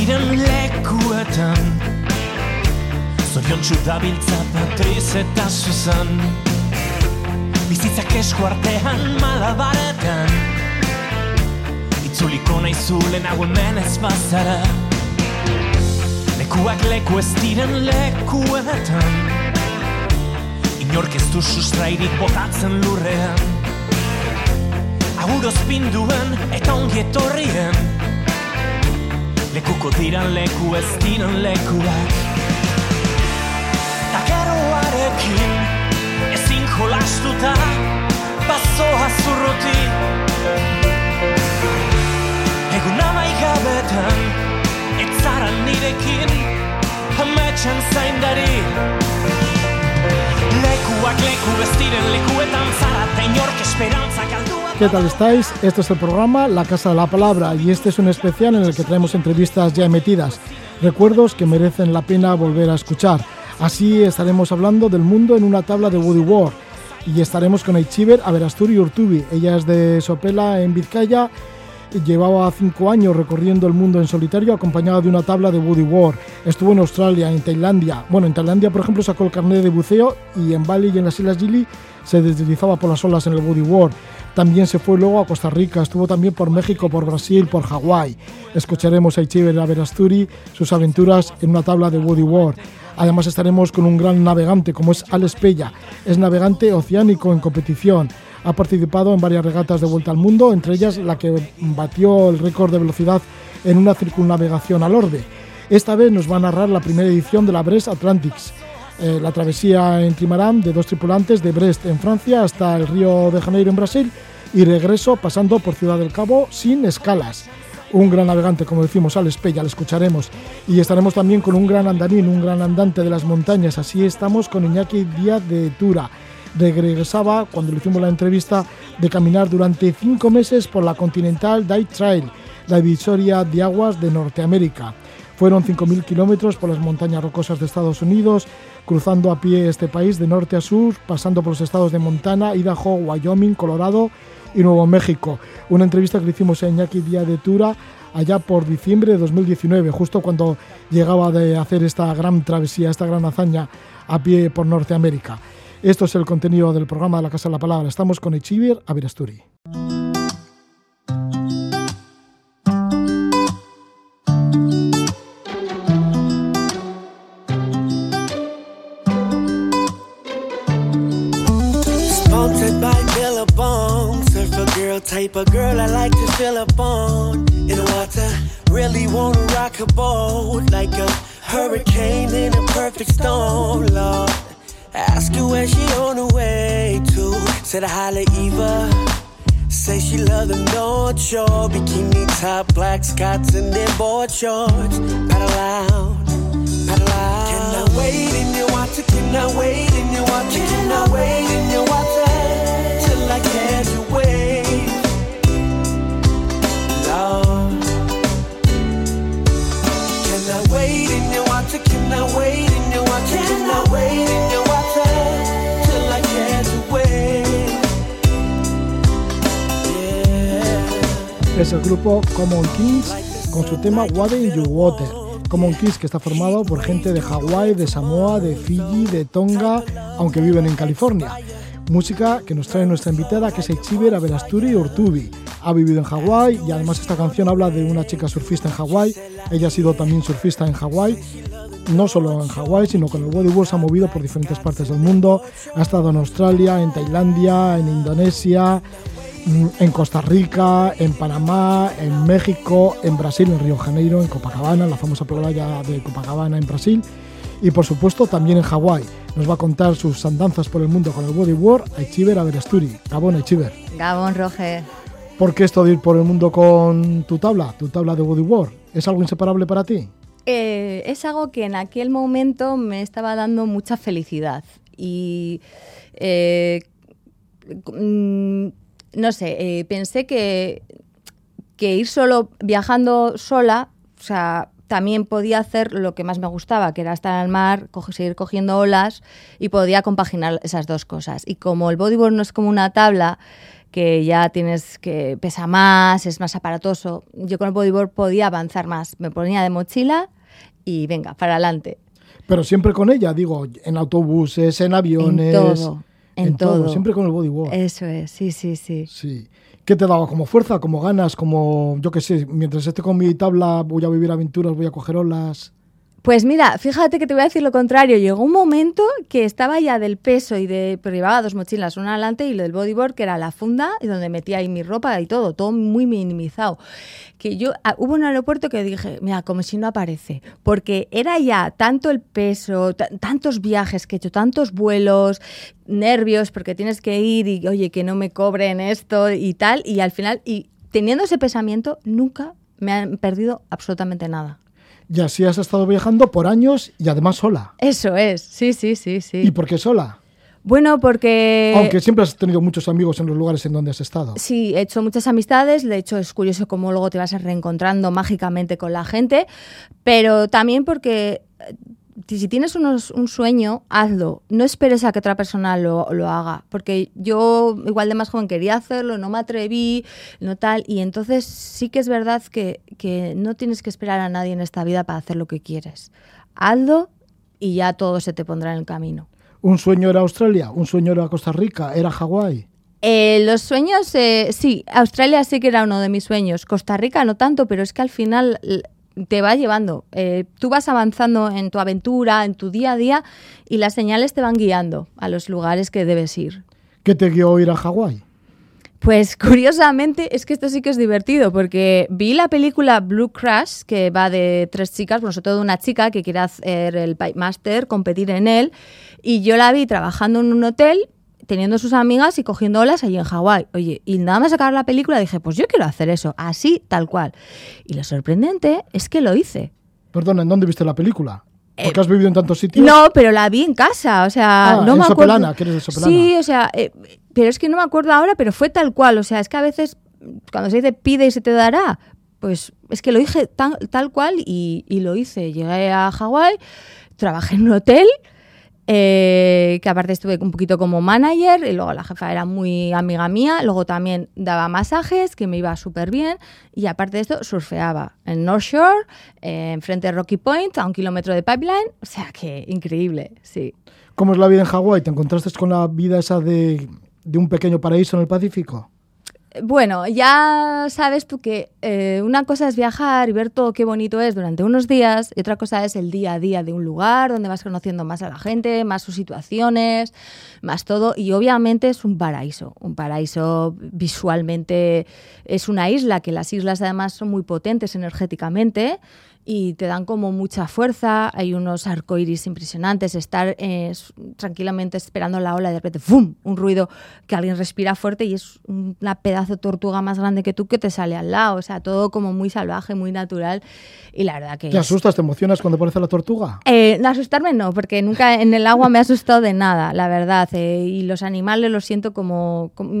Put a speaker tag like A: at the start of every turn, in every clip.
A: diren lekuetan. Zorion txudabiltza Patriz eta Susan Bizitzak esku artean malabaretan. Itzuliko nahi zulen hau hemen ez bazara. Lekuak leku ez diren lekuetan. Inork ez du sustrairik botatzen lurrean. Aguroz pinduen eta ongi etorrien Lekuko diran leku ez diran lekuak. Takeroarekin ezin jolastuta Bazoa zurruti. Egun amaigabetan Ez zara nirekin Ametxan zaindari. Lekuak leku ez diren lekuetan zara Eta inork esperantza kaldua
B: ¿Qué tal estáis? Este es el programa La Casa de la Palabra y este es un especial en el que traemos entrevistas ya emitidas, recuerdos que merecen la pena volver a escuchar. Así estaremos hablando del mundo en una tabla de Woody War y estaremos con Aichiver Averasturi Urtubi. Ella es de Sopela en Vizcaya llevaba cinco años recorriendo el mundo en solitario acompañada de una tabla de Woody War. Estuvo en Australia, en Tailandia. Bueno, en Tailandia, por ejemplo, sacó el carnet de buceo y en Bali y en las Islas Gili se deslizaba por las olas en el Woody War. También se fue luego a Costa Rica, estuvo también por México, por Brasil, por Hawái. Escucharemos a Ichiber Averasturi, sus aventuras en una tabla de Woody War. Además estaremos con un gran navegante como es Alex Pella. Es navegante oceánico en competición. Ha participado en varias regatas de vuelta al mundo, entre ellas la que batió el récord de velocidad en una circunnavegación al orbe. Esta vez nos va a narrar la primera edición de la Brest Atlantics, eh, la travesía en trimarán de dos tripulantes de Brest en Francia hasta el Río de Janeiro en Brasil y regreso pasando por Ciudad del Cabo sin escalas. Un gran navegante, como decimos, Alex Pella, le escucharemos. Y estaremos también con un gran andarín, un gran andante de las montañas. Así estamos con Iñaki Díaz de Tura. Regresaba, cuando le hicimos la entrevista, de caminar durante cinco meses por la Continental Dive Trail, la divisoria de aguas de Norteamérica. Fueron 5.000 kilómetros por las montañas rocosas de Estados Unidos, cruzando a pie este país de norte a sur, pasando por los estados de Montana, Idaho, Wyoming, Colorado y Nuevo México. Una entrevista que le hicimos a Iñaki Díaz de Tura allá por diciembre de 2019, justo cuando llegaba de hacer esta gran travesía, esta gran hazaña a pie por Norteamérica. Esto es el contenido del programa de la Casa de la Palabra. Estamos con Echivier Averasturi.
C: Type of girl I like to fill up on. In the water, really wanna rock a boat like a hurricane in a perfect storm, Lord. Ask her where she on her way to. Said I holla Eva. Say she love the North Shore Bikini top, black Scots and their board shorts Paddle out, paddle out Can I wait in your water, can I wait in your water Can I wait
B: Es el grupo Common Kings con su tema Water in Your Water. Common Kings que está formado por gente de Hawái, de Samoa, de Fiji, de Tonga, aunque viven en California. Música que nos trae nuestra invitada que es Echiver Averasturi Urtubi. Ha vivido en Hawái y además esta canción habla de una chica surfista en Hawái. Ella ha sido también surfista en Hawái. No solo en Hawái, sino con el bodyboard se ha movido por diferentes partes del mundo. Ha estado en Australia, en Tailandia, en Indonesia, en Costa Rica, en Panamá, en México, en Brasil, en Río Janeiro, en Copacabana, la famosa playa de Copacabana en Brasil. Y por supuesto también en Hawái. Nos va a contar sus andanzas por el mundo con el bodyboard Aichiver Averasturi. Gabón Aichiver.
D: Gabón Roger.
B: ¿Por qué esto de ir por el mundo con tu tabla, tu tabla de bodyboard? ¿Es algo inseparable para ti?
D: Eh, es algo que en aquel momento me estaba dando mucha felicidad. Y eh, mm, no sé, eh, pensé que, que ir solo, viajando sola, o sea, también podía hacer lo que más me gustaba, que era estar al mar, seguir cogiendo olas y podía compaginar esas dos cosas. Y como el bodyboard no es como una tabla que ya tienes que pesa más, es más aparatoso. Yo con el bodyboard podía avanzar más. Me ponía de mochila y venga, para adelante.
B: Pero siempre con ella, digo, en autobuses, en aviones.
D: En todo. En, todo.
B: Siempre con el bodyboard.
D: Eso es, sí, sí, sí.
B: Sí. ¿Qué te daba? ¿Como fuerza? ¿Como ganas? ¿Como, yo qué sé, mientras esté con mi tabla voy a vivir aventuras, voy a coger olas?
D: Pues mira, fíjate que te voy a decir lo contrario. Llegó un momento que estaba ya del peso y de. Pero llevaba dos mochilas, una adelante y lo del bodyboard, que era la funda y donde metía ahí mi ropa y todo, todo muy minimizado. Que yo. ah, hubo un aeropuerto que dije, mira, como si no aparece. Porque era ya tanto el peso, ta- tantos viajes que he hecho, tantos vuelos, nervios, porque tienes que ir y, oye, que no me cobren esto y tal. Y al final, y teniendo ese pensamiento, nunca me han perdido absolutamente nada.
B: Y así has estado viajando por años y además sola.
D: Eso es, sí, sí, sí, sí.
B: ¿Y por qué sola?
D: Bueno, porque...
B: Aunque siempre has tenido muchos amigos en los lugares en donde has estado.
D: Sí, he hecho muchas amistades, de hecho es curioso cómo luego te vas reencontrando mágicamente con la gente, pero también porque si tienes unos- un sueño, hazlo. No esperes a que otra persona lo, lo haga, porque yo igual de más joven quería hacerlo, no me atreví, no tal, y entonces sí que es verdad que, que no tienes que esperar a nadie en esta vida para hacer lo que quieres. Hazlo y ya todo se te pondrá en el camino.
B: Un sueño era Australia, un sueño era Costa Rica, era Hawái.
D: Eh, los sueños, eh, sí, Australia sí que era uno de mis sueños. Costa Rica no tanto, pero es que al final te va llevando. Eh, tú vas avanzando en tu aventura, en tu día a día, y las señales te van guiando a los lugares que debes ir.
B: ¿Qué te guió ir a Hawái?
D: Pues curiosamente es que esto sí que es divertido porque vi la película Blue Crash que va de tres chicas, bueno, sobre todo una chica que quiere hacer el Pipe Master, competir en él y yo la vi trabajando en un hotel teniendo sus amigas y cogiendo olas allí en Hawái. Oye, y nada más acabar la película dije, pues yo quiero hacer eso, así, tal cual. Y lo sorprendente es que lo hice.
B: Perdona, ¿en dónde viste la película? Porque has vivido en tantos sitios.
D: Eh, No, pero la vi en casa, o sea,
B: Ah,
D: no
B: en
D: me acuerdo.
B: Sopelana, que eres de Sopelana.
D: Sí, o sea, eh, pero es que no me acuerdo ahora, pero fue tal cual, o sea, es que a veces cuando se dice pide y se te dará, pues es que lo dije tan- tal cual y, y lo hice. Llegué a Hawái, trabajé en un hotel, eh, que aparte estuve un poquito como manager y luego la jefa era muy amiga mía, luego también daba masajes, que me iba súper bien y aparte de esto surfeaba en North Shore, eh, enfrente de Rocky Point, a un kilómetro de pipeline, o sea que increíble, sí.
B: ¿Cómo es la vida en Hawái? ¿Te encontraste con la vida esa de, de un pequeño paraíso en el Pacífico?
D: Bueno, ya sabes tú que eh, una cosa es viajar y ver todo qué bonito es durante unos días y otra cosa es el día a día de un lugar donde vas conociendo más a la gente, más sus situaciones, más todo. Y obviamente es un paraíso, un paraíso visualmente es una isla que las islas además son muy potentes energéticamente y te dan como mucha fuerza, hay unos arcoiris impresionantes, estar eh, tranquilamente esperando la ola y de repente ¡fum! un ruido que alguien respira fuerte y es un- una pedazo de tortuga más grande que tú que te sale al lado, o sea, todo como muy salvaje, muy natural y la verdad que
B: ¿Te asustas, te emocionas cuando aparece la tortuga?
D: eh, asustarme no, porque nunca en el agua me ha asustado de nada, la verdad. eh, y los animales los siento como, como,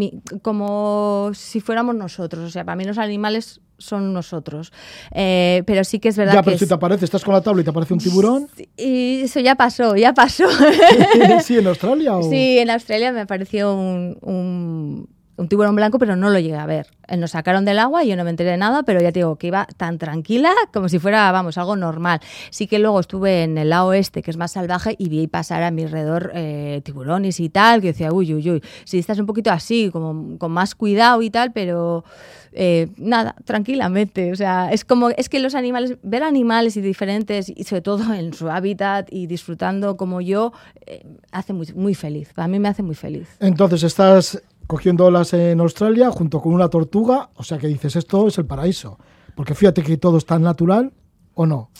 D: como si fuéramos nosotros. O sea, para mí los animales son nosotros. Eh, pero sí que es verdad
B: Ya,
D: que...
B: pero si
D: es-
B: te aparece, estás con la tabla y te aparece un tiburón.
D: Y eso ya pasó, ya pasó.
B: sí, en Australia o...
D: Sí, en Australia me apareció un, un- un tiburón blanco, pero no lo llegué a ver. Eh, Nos sacaron del agua y yo no me enteré de nada, pero ya te digo que iba tan tranquila como si fuera, vamos, algo normal. Sí que luego estuve en el lado este, que es más salvaje, y vi pasar a mi alrededor eh, tiburones y tal, que decía, uy, uy, uy. Si estás un poquito así, como con más cuidado y tal, pero eh, nada, tranquilamente. O sea, es como, es que los animales, ver animales y diferentes, y sobre todo en su hábitat y disfrutando como yo, hace muy, muy feliz. Para mí me hace muy feliz.
B: Entonces estás cogiendo olas en Australia junto con una tortuga, o sea que dices, esto es el paraíso. Porque fíjate que todo es tan natural o no.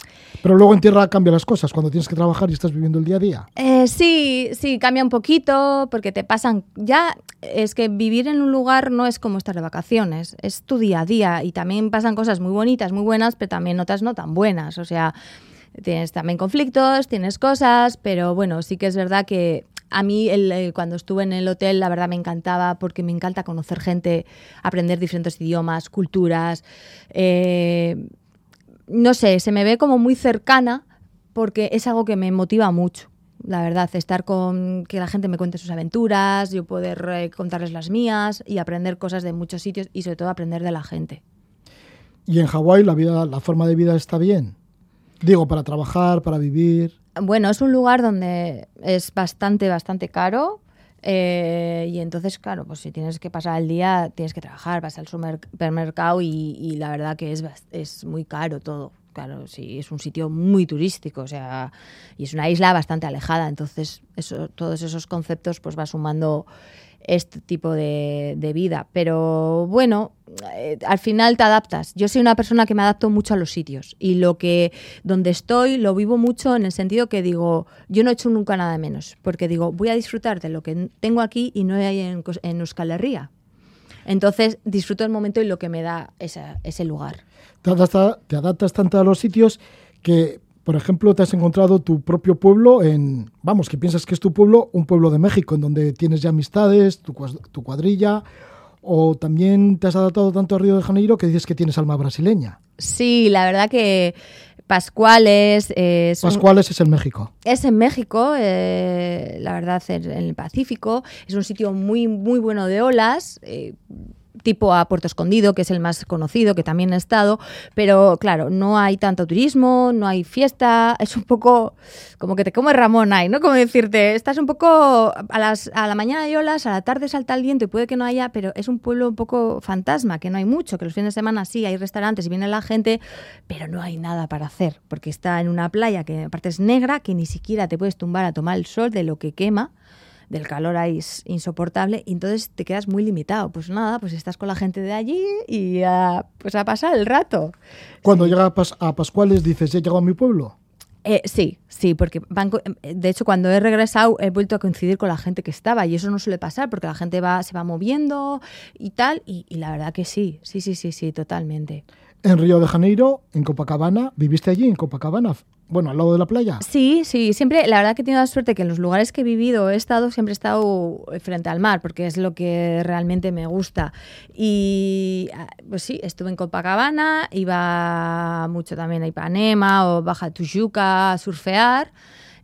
B: Pero luego en tierra cambian las cosas cuando tienes que trabajar y estás viviendo el día a día.
D: Eh, sí, sí, cambia un poquito porque te pasan. Ya es que vivir en un lugar no es como estar de vacaciones, es tu día a día y también pasan cosas muy bonitas, muy buenas, pero también otras no tan buenas. O sea, tienes también conflictos, tienes cosas, pero bueno, sí que es verdad que a mí el- el- cuando estuve en el hotel la verdad me encantaba porque me encanta conocer gente, aprender diferentes idiomas, culturas. eh, no sé, se me ve como muy cercana porque es algo que me motiva mucho. la verdad, estar con que la gente me cuente sus aventuras, yo poder eh, contarles las mías y aprender cosas de muchos sitios y sobre todo aprender de la gente.
B: ¿Y en Hawái la vida, la forma de vida está bien? Digo, para trabajar, para vivir.
D: Bueno, es un lugar donde es bastante, bastante caro. eh, y entonces, claro, pues si tienes que pasar el día, tienes que trabajar, vas al supermercado y, y la verdad que es, es muy caro todo. Claro, sí, es un sitio muy turístico, o sea, y es una isla bastante alejada, entonces eso, todos esos conceptos pues va sumando este tipo de, de vida. Pero bueno, eh, al final te adaptas. Yo soy una persona que me adapto mucho a los sitios y lo que donde estoy lo vivo mucho en el sentido que digo, yo no he hecho nunca nada menos, porque digo, voy a disfrutar de lo que tengo aquí y no hay en, en Euskal Herria. Entonces disfruto el momento y lo que me da esa- ese lugar.
B: Te te adaptas tanto a los sitios que, por ejemplo, te has encontrado tu propio pueblo en, vamos, que piensas que es tu pueblo, un pueblo de México, en donde tienes ya amistades, tu, tu cuadrilla, o también te has adaptado tanto a Río de Janeiro que dices que tienes alma brasileña.
D: Sí, la verdad que Pascuales eh, es un-
B: Pascuales es el México.
D: Es en México, eh, la verdad, en en el Pacífico. Es un sitio muy, muy bueno de olas, eh, tipo a Puerto Escondido, que es el más conocido, que también he estado. Pero claro, no hay tanto turismo, no hay fiesta. Es un poco como que te come Ramón ahí, ¿no? Como decirte, estás un poco a, las, a la mañana hay olas, a la tarde salta el viento y puede que no haya, pero es un pueblo un poco fantasma, que no hay mucho, que los fines de semana sí hay restaurantes y viene la gente, pero no hay nada para hacer, porque está en una playa que aparte es negra, que ni siquiera te puedes tumbar a tomar el sol de lo que quema, del calor ahí es insoportable, y entonces te quedas muy limitado. Pues nada, pues estás con la gente de allí y a, pues a pasar el rato.
B: Cuando llegas a, Pas- a Pascuales dices, he llegado a mi pueblo.
D: Eh, sí, sí, porque van de hecho cuando he regresado he vuelto a coincidir con la gente que estaba y eso no suele pasar porque la gente va se va moviendo y tal y, y la verdad que sí, sí, sí, sí, sí, totalmente.
B: En Río de Janeiro, en Copacabana, ¿viviste allí en Copacabana? Bueno, al lado de la playa.
D: Sí, sí, siempre, la verdad que he tenido la suerte que en los lugares que he vivido he estado, siempre he estado frente al mar, porque es lo que realmente me gusta. Y ah, pues sí, estuve en Copacabana, iba mucho también a Ipanema o Baja Tijuca a surfear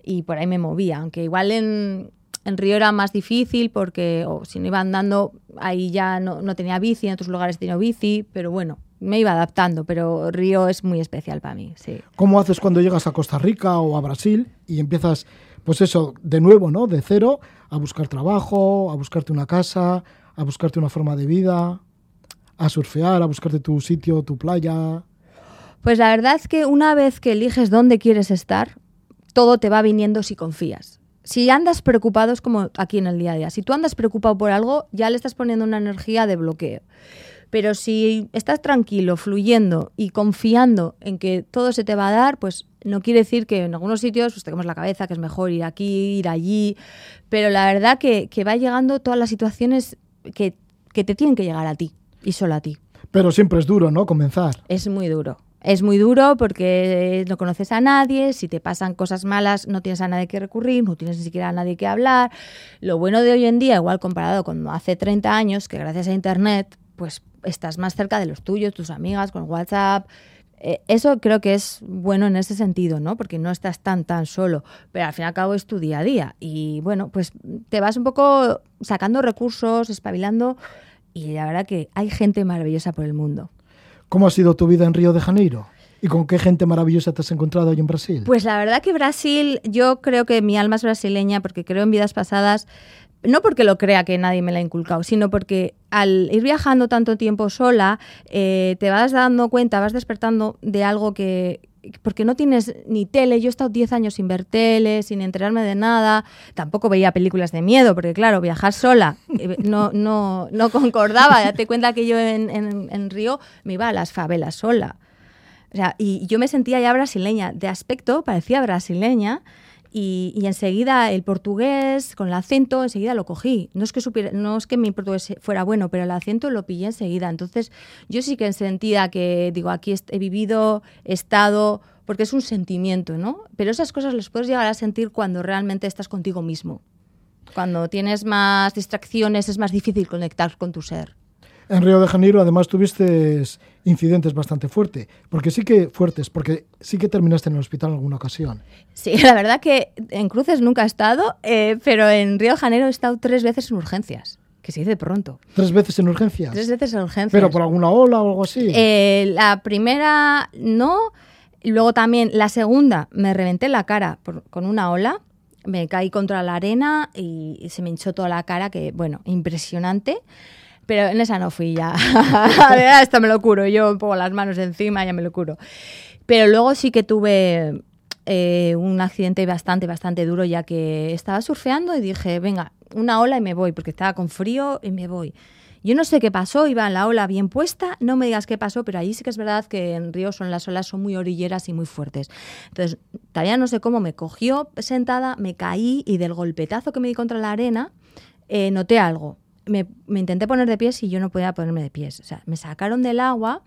D: y por ahí me movía, aunque igual en, en Río era más difícil porque o si no iba andando ahí ya no, no tenía bici, en otros lugares tenía bici, pero bueno, me iba adaptando, pero Río es muy especial para mí, sí.
B: ¿Cómo haces cuando llegas a Costa Rica o a Brasil y empiezas, pues eso, de nuevo, ¿no? De cero, a buscar trabajo, a buscarte una casa, a buscarte una forma de vida, a surfear, a buscarte tu sitio, tu playa.
D: Pues la verdad es que una vez que eliges dónde quieres estar, todo te va viniendo si confías. Si andas preocupado, es como aquí en el día a día. Si tú andas preocupado por algo, ya le estás poniendo una energía de bloqueo. Pero si estás tranquilo, fluyendo y confiando en que todo se te va a dar, pues no quiere decir que en algunos sitios pues, tengamos la cabeza que es mejor ir aquí, ir allí. Pero la verdad que, que va llegando todas las situaciones que, que te tienen que llegar a ti y solo a ti.
B: Pero siempre es duro, ¿no? Comenzar.
D: Es muy duro. Es muy duro porque no conoces a nadie, si te pasan cosas malas no tienes a nadie que recurrir, no tienes ni siquiera a nadie que hablar. Lo bueno de hoy en día, igual comparado con hace 30 años, que gracias a Internet, pues estás más cerca de los tuyos, tus amigas, con WhatsApp. Eh, eso creo que es bueno en ese sentido, ¿no? Porque no estás tan, tan solo, pero al fin y al cabo es tu día a día. Y bueno, pues te vas un poco sacando recursos, espabilando, y la verdad que hay gente maravillosa por el mundo.
B: ¿Cómo ha sido tu vida en Río de Janeiro? ¿Y con qué gente maravillosa te has encontrado hoy en Brasil?
D: Pues la verdad que Brasil, yo creo que mi alma es brasileña porque creo en vidas pasadas, no porque lo crea que nadie me la ha inculcado, sino porque al ir viajando tanto tiempo sola, eh, te vas dando cuenta, vas despertando de algo que, porque no tienes ni tele, yo he estado 10 años sin ver tele, sin enterarme de nada, tampoco veía películas de miedo, porque claro, viajar sola eh, no, no, no concordaba, date cuenta que yo en, en, en Río me iba a las favelas sola. O sea, y yo me sentía ya brasileña, de aspecto parecía brasileña, y, y, enseguida el portugués con el acento enseguida lo cogí. No es que supiera, no es que mi portugués fuera bueno, pero el acento lo pillé enseguida. Entonces yo sí que sentía que digo aquí he vivido, he estado, porque es un sentimiento, ¿no? Pero esas cosas las puedes llegar a sentir cuando realmente estás contigo mismo. Cuando tienes más distracciones es más difícil conectar con tu ser.
B: En Río de Janeiro además tuviste incidentes bastante fuertes, porque sí que fuertes, porque sí que terminaste en el hospital en alguna ocasión.
D: Sí, la verdad que en cruces nunca he estado, eh, pero en Río de Janeiro he estado tres veces en urgencias que se dice pronto.
B: ¿Tres veces en urgencias?
D: Tres veces en urgencias.
B: ¿Pero por alguna ola o algo así?
D: Eh, la primera no, y luego también la segunda me reventé la cara con una ola, me caí contra la arena y, se me hinchó toda la cara, que bueno, impresionante. Pero en esa no fui ya. Esto me lo curo, yo pongo las manos encima, ya me lo curo. Pero luego sí que tuve eh, un accidente bastante, bastante duro, ya que estaba surfeando y dije, venga, una ola y me voy, porque estaba con frío y me voy. Yo no sé qué pasó, iba en la ola bien puesta, no me digas qué pasó, pero ahí sí que es verdad que en Río son las olas son muy orilleras y muy fuertes. Entonces, todavía no sé cómo me cogió sentada, me caí y del golpetazo que me di contra la arena, eh, noté algo. Me, intenté poner de pies y yo no podía ponerme de pies. O sea, me sacaron del agua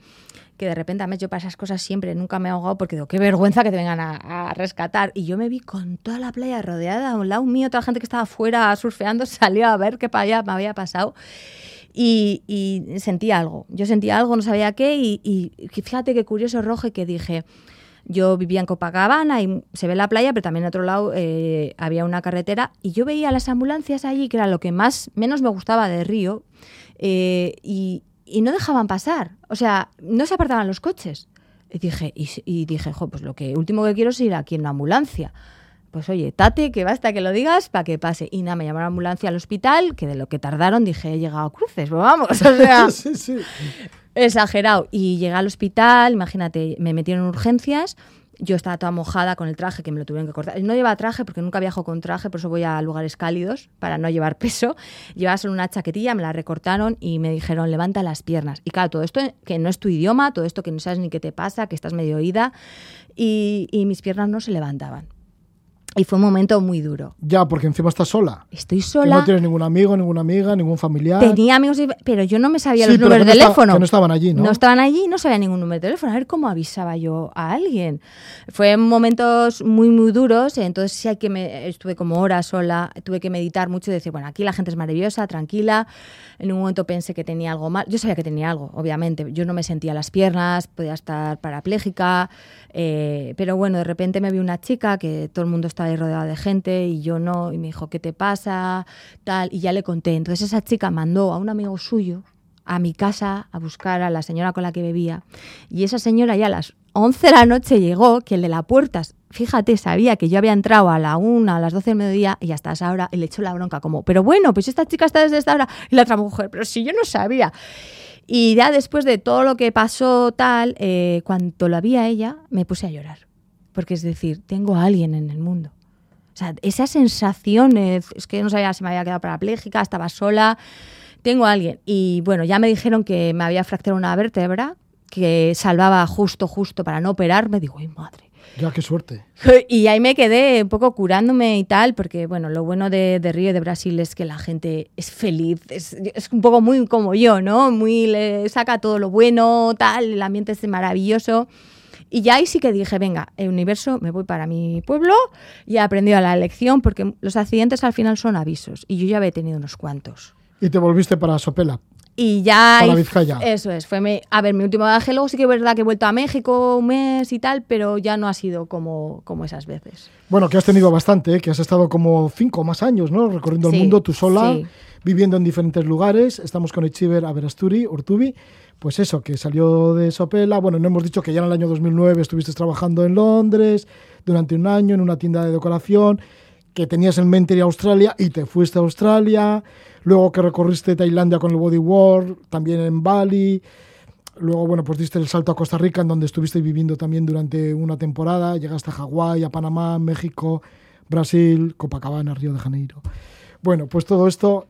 D: que de repente, a yo para esas cosas siempre nunca me he ahogado porque digo, qué vergüenza que te vengan a, rescatar. Y yo me vi con toda la playa rodeada, a un lado mío, toda la gente que estaba afuera surfeando salió a ver qué para allá me había pasado. Y, sentí algo, yo sentí algo, no sabía qué, y, y fíjate qué curioso rojo que dije, yo vivía en Copacabana y se ve la playa, pero también en otro lado eh, había una carretera y yo veía las ambulancias allí, que era lo que más menos me gustaba de Río, eh, y, y no dejaban pasar. O sea, no se apartaban los coches. Y dije, y, dije, pues lo que último que quiero es ir aquí en una ambulancia. Pues oye, tate, que basta que lo digas para que pase. Y nada, me llamaron a la ambulancia al hospital, que de lo que tardaron dije, he llegado a cruces, pues vamos, o sea, sí, sí. exagerado. Y llegué al hospital, imagínate, me metieron en urgencias yo estaba toda mojada con el traje que me lo tuvieron que cortar. No llevaba traje porque nunca viajo con traje, por eso voy a lugares cálidos para no llevar peso. Llevaba solo una chaquetilla, me la recortaron y me dijeron levanta las piernas. Y claro, todo esto que no es tu idioma, todo esto que no sabes ni qué te pasa, que estás medio oída y, y mis piernas no se levantaban. Y fue un momento muy duro.
B: Ya, porque encima estás sola.
D: Estoy sola.
B: no tienes ningún amigo, ninguna amiga, ningún familiar.
D: Tenía amigos, pero yo no me sabía los números de teléfono.
B: que no estaban allí, ¿no?
D: No estaban allí, no sabía ningún número de teléfono. A ver cómo avisaba yo a alguien. Fue momentos muy, muy duros. Entonces sí hay que me, estuve como horas sola, tuve que meditar mucho y decir, bueno, aquí la gente es maravillosa, tranquila. En un momento pensé que tenía algo mal. Yo sabía que tenía algo, obviamente. Yo no me sentía las piernas, podía estar parapléjica. Eh, pero bueno, de repente me vi una chica que todo el mundo estaba ahí rodeado de gente y yo no, y me dijo, ¿qué te pasa? Tal, y ya le conté. Entonces esa chica mandó a un amigo suyo a mi casa a buscar a la señora con la que bebía. Y esa señora ya a las 11 de la noche llegó, que el de la puerta, fíjate, sabía que yo había entrado a la 1, a las 12 del mediodía y hasta esa hora y le echó la bronca como, pero bueno, pues esta chica está desde esta hora. Y la otra mujer, pero si yo no sabía. Y ya después de todo lo que pasó tal, eh, cuando la vi a ella, me puse a llorar. Porque es decir, tengo a alguien en el mundo. Sea, esa sensación, es que no sabía si me había quedado parapléjica, estaba sola, tengo a alguien. Y bueno, ya me dijeron que me había fracturado una vértebra, que salvaba justo, justo para no operarme. Digo, ay madre,
B: ya, qué suerte.
D: Y ahí me quedé un poco curándome y tal, porque bueno, lo bueno de, Río de Brasil es que la gente es feliz, es, un poco muy como yo, ¿no? Muy le saca todo lo bueno, tal, el ambiente es maravilloso. Y ya ahí sí que dije, venga, el universo, me voy para mi pueblo y he aprendido la lección, porque los accidentes al final son avisos, y yo ya había tenido unos cuantos.
B: Y te volviste para Sopela.
D: Y ya.
B: Para Vizcaya.
D: Eso es. Fue a ver, mi último viaje. Luego sí que es verdad que he vuelto a México un mes y tal, pero ya no ha sido como, como esas veces.
B: Bueno, que has tenido bastante, ¿eh? que has estado como cinco más años, ¿no? Recorriendo el mundo tú sola, viviendo en diferentes lugares. Estamos con Echiver Averasturi, Urtubi. Pues eso, que salió de Sopela. Bueno, no hemos dicho que ya en el año 2009 estuviste trabajando en Londres durante un año en una tienda de decoración, que tenías en mente ir a Australia y te fuiste a Australia luego que recorriste Tailandia con el Body War, también en Bali, luego, bueno, pues diste el salto a Costa Rica, en donde estuviste viviendo también durante una temporada, llegaste a Hawái, a Panamá, México, Brasil, Copacabana, Río de Janeiro. Bueno, pues todo esto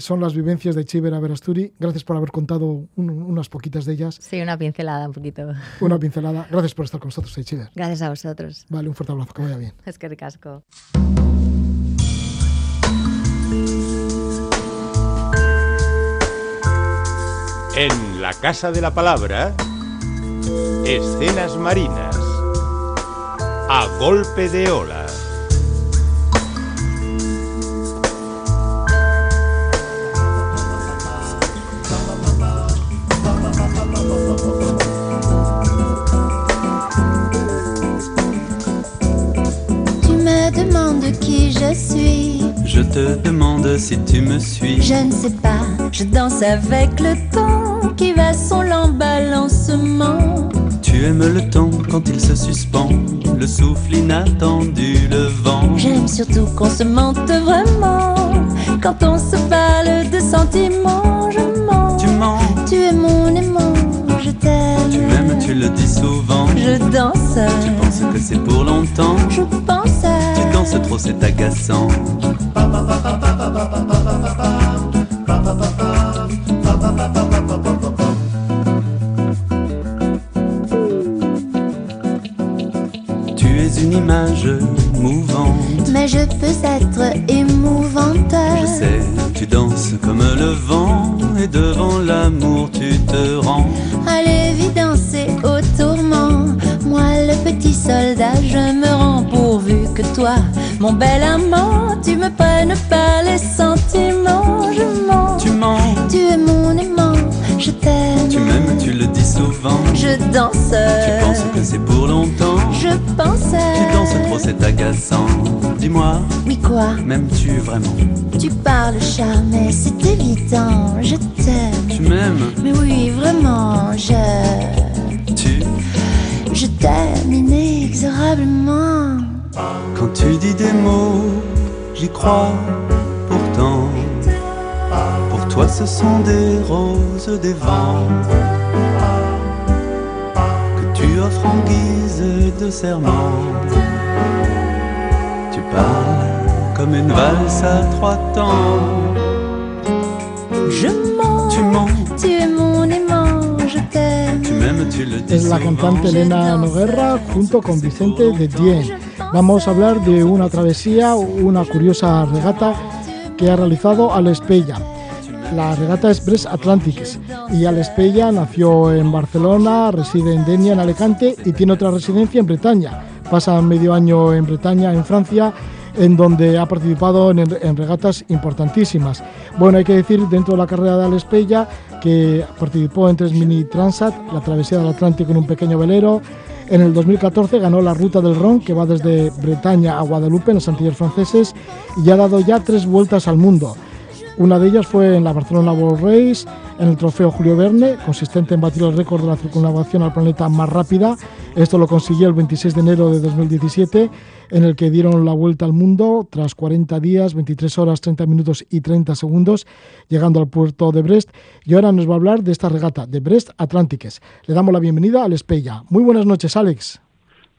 B: son las vivencias de Chivera Verasturi. Gracias por haber contado unas poquitas de ellas.
D: Sí, una pincelada, un poquito.
B: Una pincelada. Gracias por estar con nosotros, Chiver.
D: Gracias a vosotros.
B: Vale, un fuerte abrazo, que vaya bien.
D: Es que ricasco.
E: En la Casa de la Palabra, escenas marinas, a golpe de ola.
F: Te demande si tu me suis.
G: Je ne sais pas, je danse avec le temps qui va son lent balancement.
F: Tu aimes le temps quand il se suspend, le souffle inattendu, le vent.
G: J'aime surtout qu'on se mente vraiment. Quand on se parle de sentiments, je mens.
F: Tu mens,
G: Tu es mon aimant, je t'aime.
F: tu m'aimes, tu le dis souvent.
G: Je danse,
F: Tu que c'est pour longtemps.
G: je pense.
F: Tu danses trop, c'est agaçant. Tu es une image mouvante.
G: Mais je peux être émouvante.
F: Je sais, tu danses comme le vent et devant l'amour tu te rends.
G: À l'évidence soldat, je me rends pourvu que toi, mon bel amant, tu me prennes pas les sentiments. Je mens,
F: Tu mens,
G: tu es mon aimant, je t'aime.
F: tu m'aimes, tu le dis souvent.
G: Je danse,
F: Tu penses que c'est pour longtemps.
G: je pense.
F: Tu danses trop, c'est agaçant. Dis-moi,
G: Oui quoi?
F: m'aimes-tu vraiment?
G: Tu parles charme, mais c'est évident, je t'aime.
F: Tu m'aimes
G: Mais oui, vraiment, je. T'aime inexorablement.
F: Quand tu dis des mots, j'y crois pourtant. Pour toi, ce sont des roses, des vents que tu offres en guise de serment. Tu parles comme une valse à trois temps.
G: Je mens,
F: Tu mens,
G: Es
B: la cantante Elena Noguerra junto con Vicente de Dien. Vamos a hablar de una travesía, una curiosa regata que ha realizado Al Espella. La regata es Brest Atlantics y Al Espella nació en Barcelona, reside en Denia, en Alicante y tiene otra residencia en Bretaña. Pasa medio año en Bretaña, en Francia, en donde ha participado en, en regatas importantísimas. Bueno, hay que decir dentro de la carrera de Al Espella que participó en tres mini transat, la travesía del Atlántico en un pequeño velero. En el 2014 ganó la ruta del Ron, que va desde Bretaña a Guadalupe, en los Antilles franceses, y ha dado ya tres vueltas al mundo. Una de ellas fue en la Barcelona World Race, en el trofeo Julio Verne, consistente en batir el récord de la circunnavegación al planeta más rápida. Esto lo consiguió el 26 de enero de 2017, en el que dieron la vuelta al mundo tras 40 días, 23 horas, 30 minutos y 30 segundos, llegando al puerto de Brest. Y ahora nos va a hablar de esta regata, de Brest Atlantiques. Le damos la bienvenida a Espella. Muy buenas noches, Alex.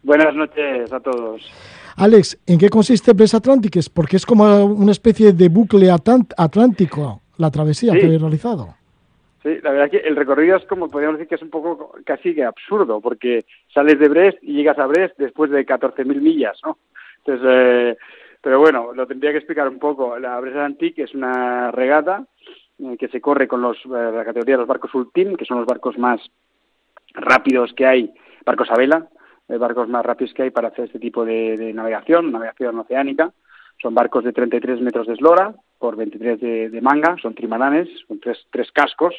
H: Buenas noches a todos.
B: Alex, ¿en qué consiste Brest Atlantiques? Porque es como una especie de bucle atlántico la travesía
H: Sí.
B: que habéis realizado.
H: Sí, la verdad que el recorrido es como, podríamos decir que es un poco casi que absurdo, porque sales de Brest y llegas a Brest después de 14.000 millas, ¿no? Entonces, eh, pero bueno, lo tendría que explicar un poco. La Brest Atlantique es una regata eh, que se corre con los, eh, la categoría de los barcos Ultim, que son los barcos más rápidos que hay, barcos a vela, eh, barcos más rápidos que hay para hacer este tipo de navegación, navegación oceánica. Son barcos de 33 metros de eslora por 23 de, manga, son trimaranes, con tres, tres cascos,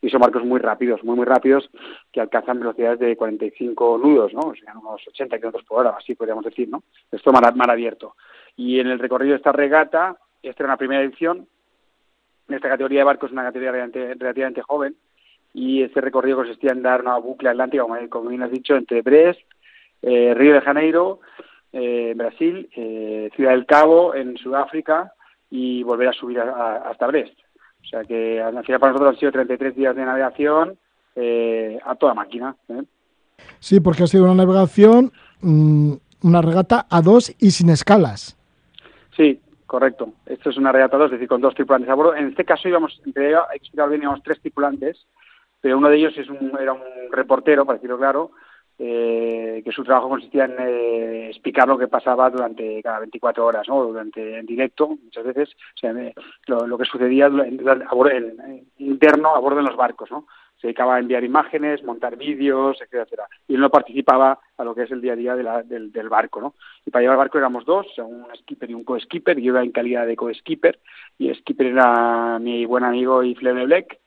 H: y son barcos muy rápidos, muy, muy rápidos, que alcanzan velocidades de 45 nudos, ¿no? O sea, unos 80 kilómetros por hora, así podríamos decir, ¿no? Esto mar, mar abierto. Y en el recorrido de esta regata, esta era una primera edición, esta categoría de barcos es una categoría relativamente, joven, y este recorrido consistía en dar una bucle atlántica, como, como bien has dicho, entre Brest, eh, Río de Janeiro, eh, en Brasil, eh, Ciudad del Cabo, en Sudáfrica, y volver a subir a- a- hasta Brest. O sea que al final para nosotros han sido 33 días de navegación eh, a toda máquina. ¿eh?
B: Sí, porque ha sido una navegación, mm, una regata a dos y sin escalas.
H: Sí, correcto. Esto es una regata 2, es decir, con dos tripulantes a bordo. En este caso íbamos, en realidad, hay que explicar bien, íbamos tres tripulantes, pero uno de ellos es un, era un reportero, para decirlo claro, eh, que su trabajo consistía en eh, explicar lo que pasaba durante cada 24 horas, ¿no? durante en directo, muchas veces, o sea, eh, lo, que sucedía en, a bordo- en- interno a bordo de los barcos, ¿no? Se dedicaba a enviar imágenes, montar vídeos, etcétera. Y él no participaba a lo que es el día a día del, barco, ¿no? Y para llevar el barco éramos dos, un skipper y un co-skipper. Yo iba en calidad de co-skipper y el skipper era mi buen amigo Ifleme Black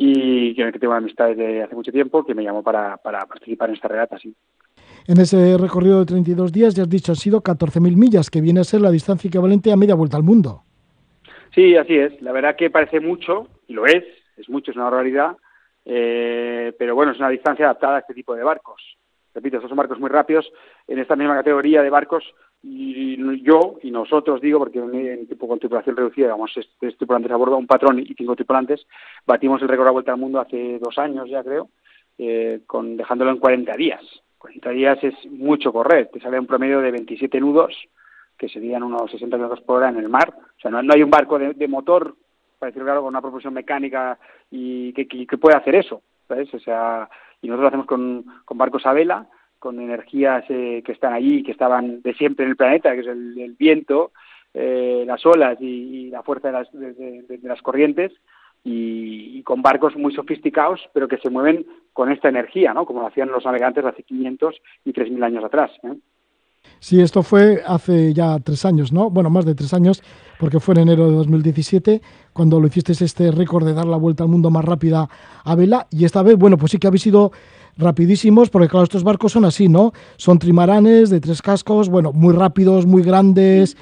H: y que, que tengo una amistad desde hace mucho tiempo que me llamó para, para participar en esta regata, sí.
B: En ese recorrido de 32 días, ya has dicho, han sido 14.000 millas, que viene a ser la distancia equivalente a media vuelta al mundo.
H: Sí, así es. La verdad que parece mucho, y lo es, es mucho, es una realidad, eh, pero bueno, es una distancia adaptada a este tipo de barcos. Repito, estos son barcos muy rápidos. En esta misma categoría de barcos, y yo y nosotros, digo, porque en, tipo con tripulación reducida, vamos, tres tripulantes a bordo, un patrón y cinco tripulantes, batimos el récord de vuelta al mundo hace dos años ya, creo, eh, con dejándolo en 40 días. 40 días es mucho correr, te sale un promedio de 27 nudos, que serían unos 60 kilómetros por hora en el mar. O sea, no, hay un barco de, motor, para decirlo claro, con una propulsión mecánica y que, que, pueda hacer eso, ¿sabes? Y nosotros lo hacemos con, con barcos a vela, con energías eh, que están allí, que estaban de siempre en el planeta, que es el, viento, eh, las olas y, la fuerza de las, de, las corrientes, y, con barcos muy sofisticados, pero que se mueven con esta energía, ¿no? Como lo hacían los navegantes hace 500 y 3.000 años atrás. ¿eh?
B: Sí, esto fue hace ya tres años, ¿no? Bueno, más de tres años, porque fue en enero de 2017 cuando lo hiciste este récord de dar la vuelta al mundo más rápida a vela. Y esta vez, bueno, pues sí que habéis sido rapidísimos, porque claro, estos barcos son así, ¿no? Son trimaranes de tres cascos, bueno, muy rápidos, muy grandes,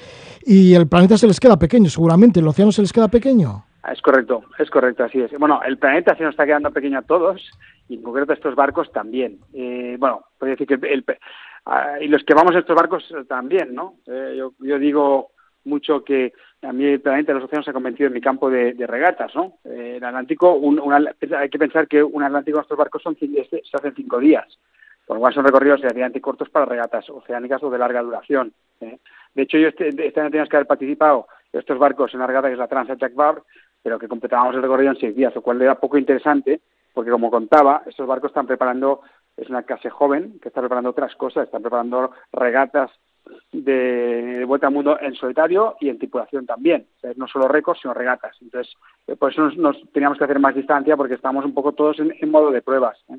B: y el planeta se les queda pequeño, seguramente. ¿El océano se les queda pequeño?
H: Es correcto, es correcto, así es. Bueno, el planeta se nos está quedando pequeño a todos, y en concreto estos barcos también. Eh, bueno, podría decir que el, Ah, y los que vamos a estos barcos también, ¿no? Eh, yo, yo, digo mucho que a mí el planeta los océanos se ha convencido en mi campo de, regatas, ¿no? Eh, el Atlántico, un, hay que pensar que un Atlántico en estos barcos son, este, se hacen cinco días, por lo cual son recorridos relativamente cortos para regatas oceánicas o de larga duración. De hecho, yo este, este año tenías que haber participado estos barcos en la regata que es la Transat Jack Bar, pero que completábamos el recorrido en seis días, lo cual era poco interesante, porque como contaba, estos barcos están preparando es una clase joven que está preparando otras cosas, están preparando regatas de, vuelta al mundo en solitario y en tripulación también. no solo récords, sino regatas. Entonces, eh, por eso nos, teníamos que hacer más distancia porque estamos un poco todos en, modo de pruebas. ¿eh?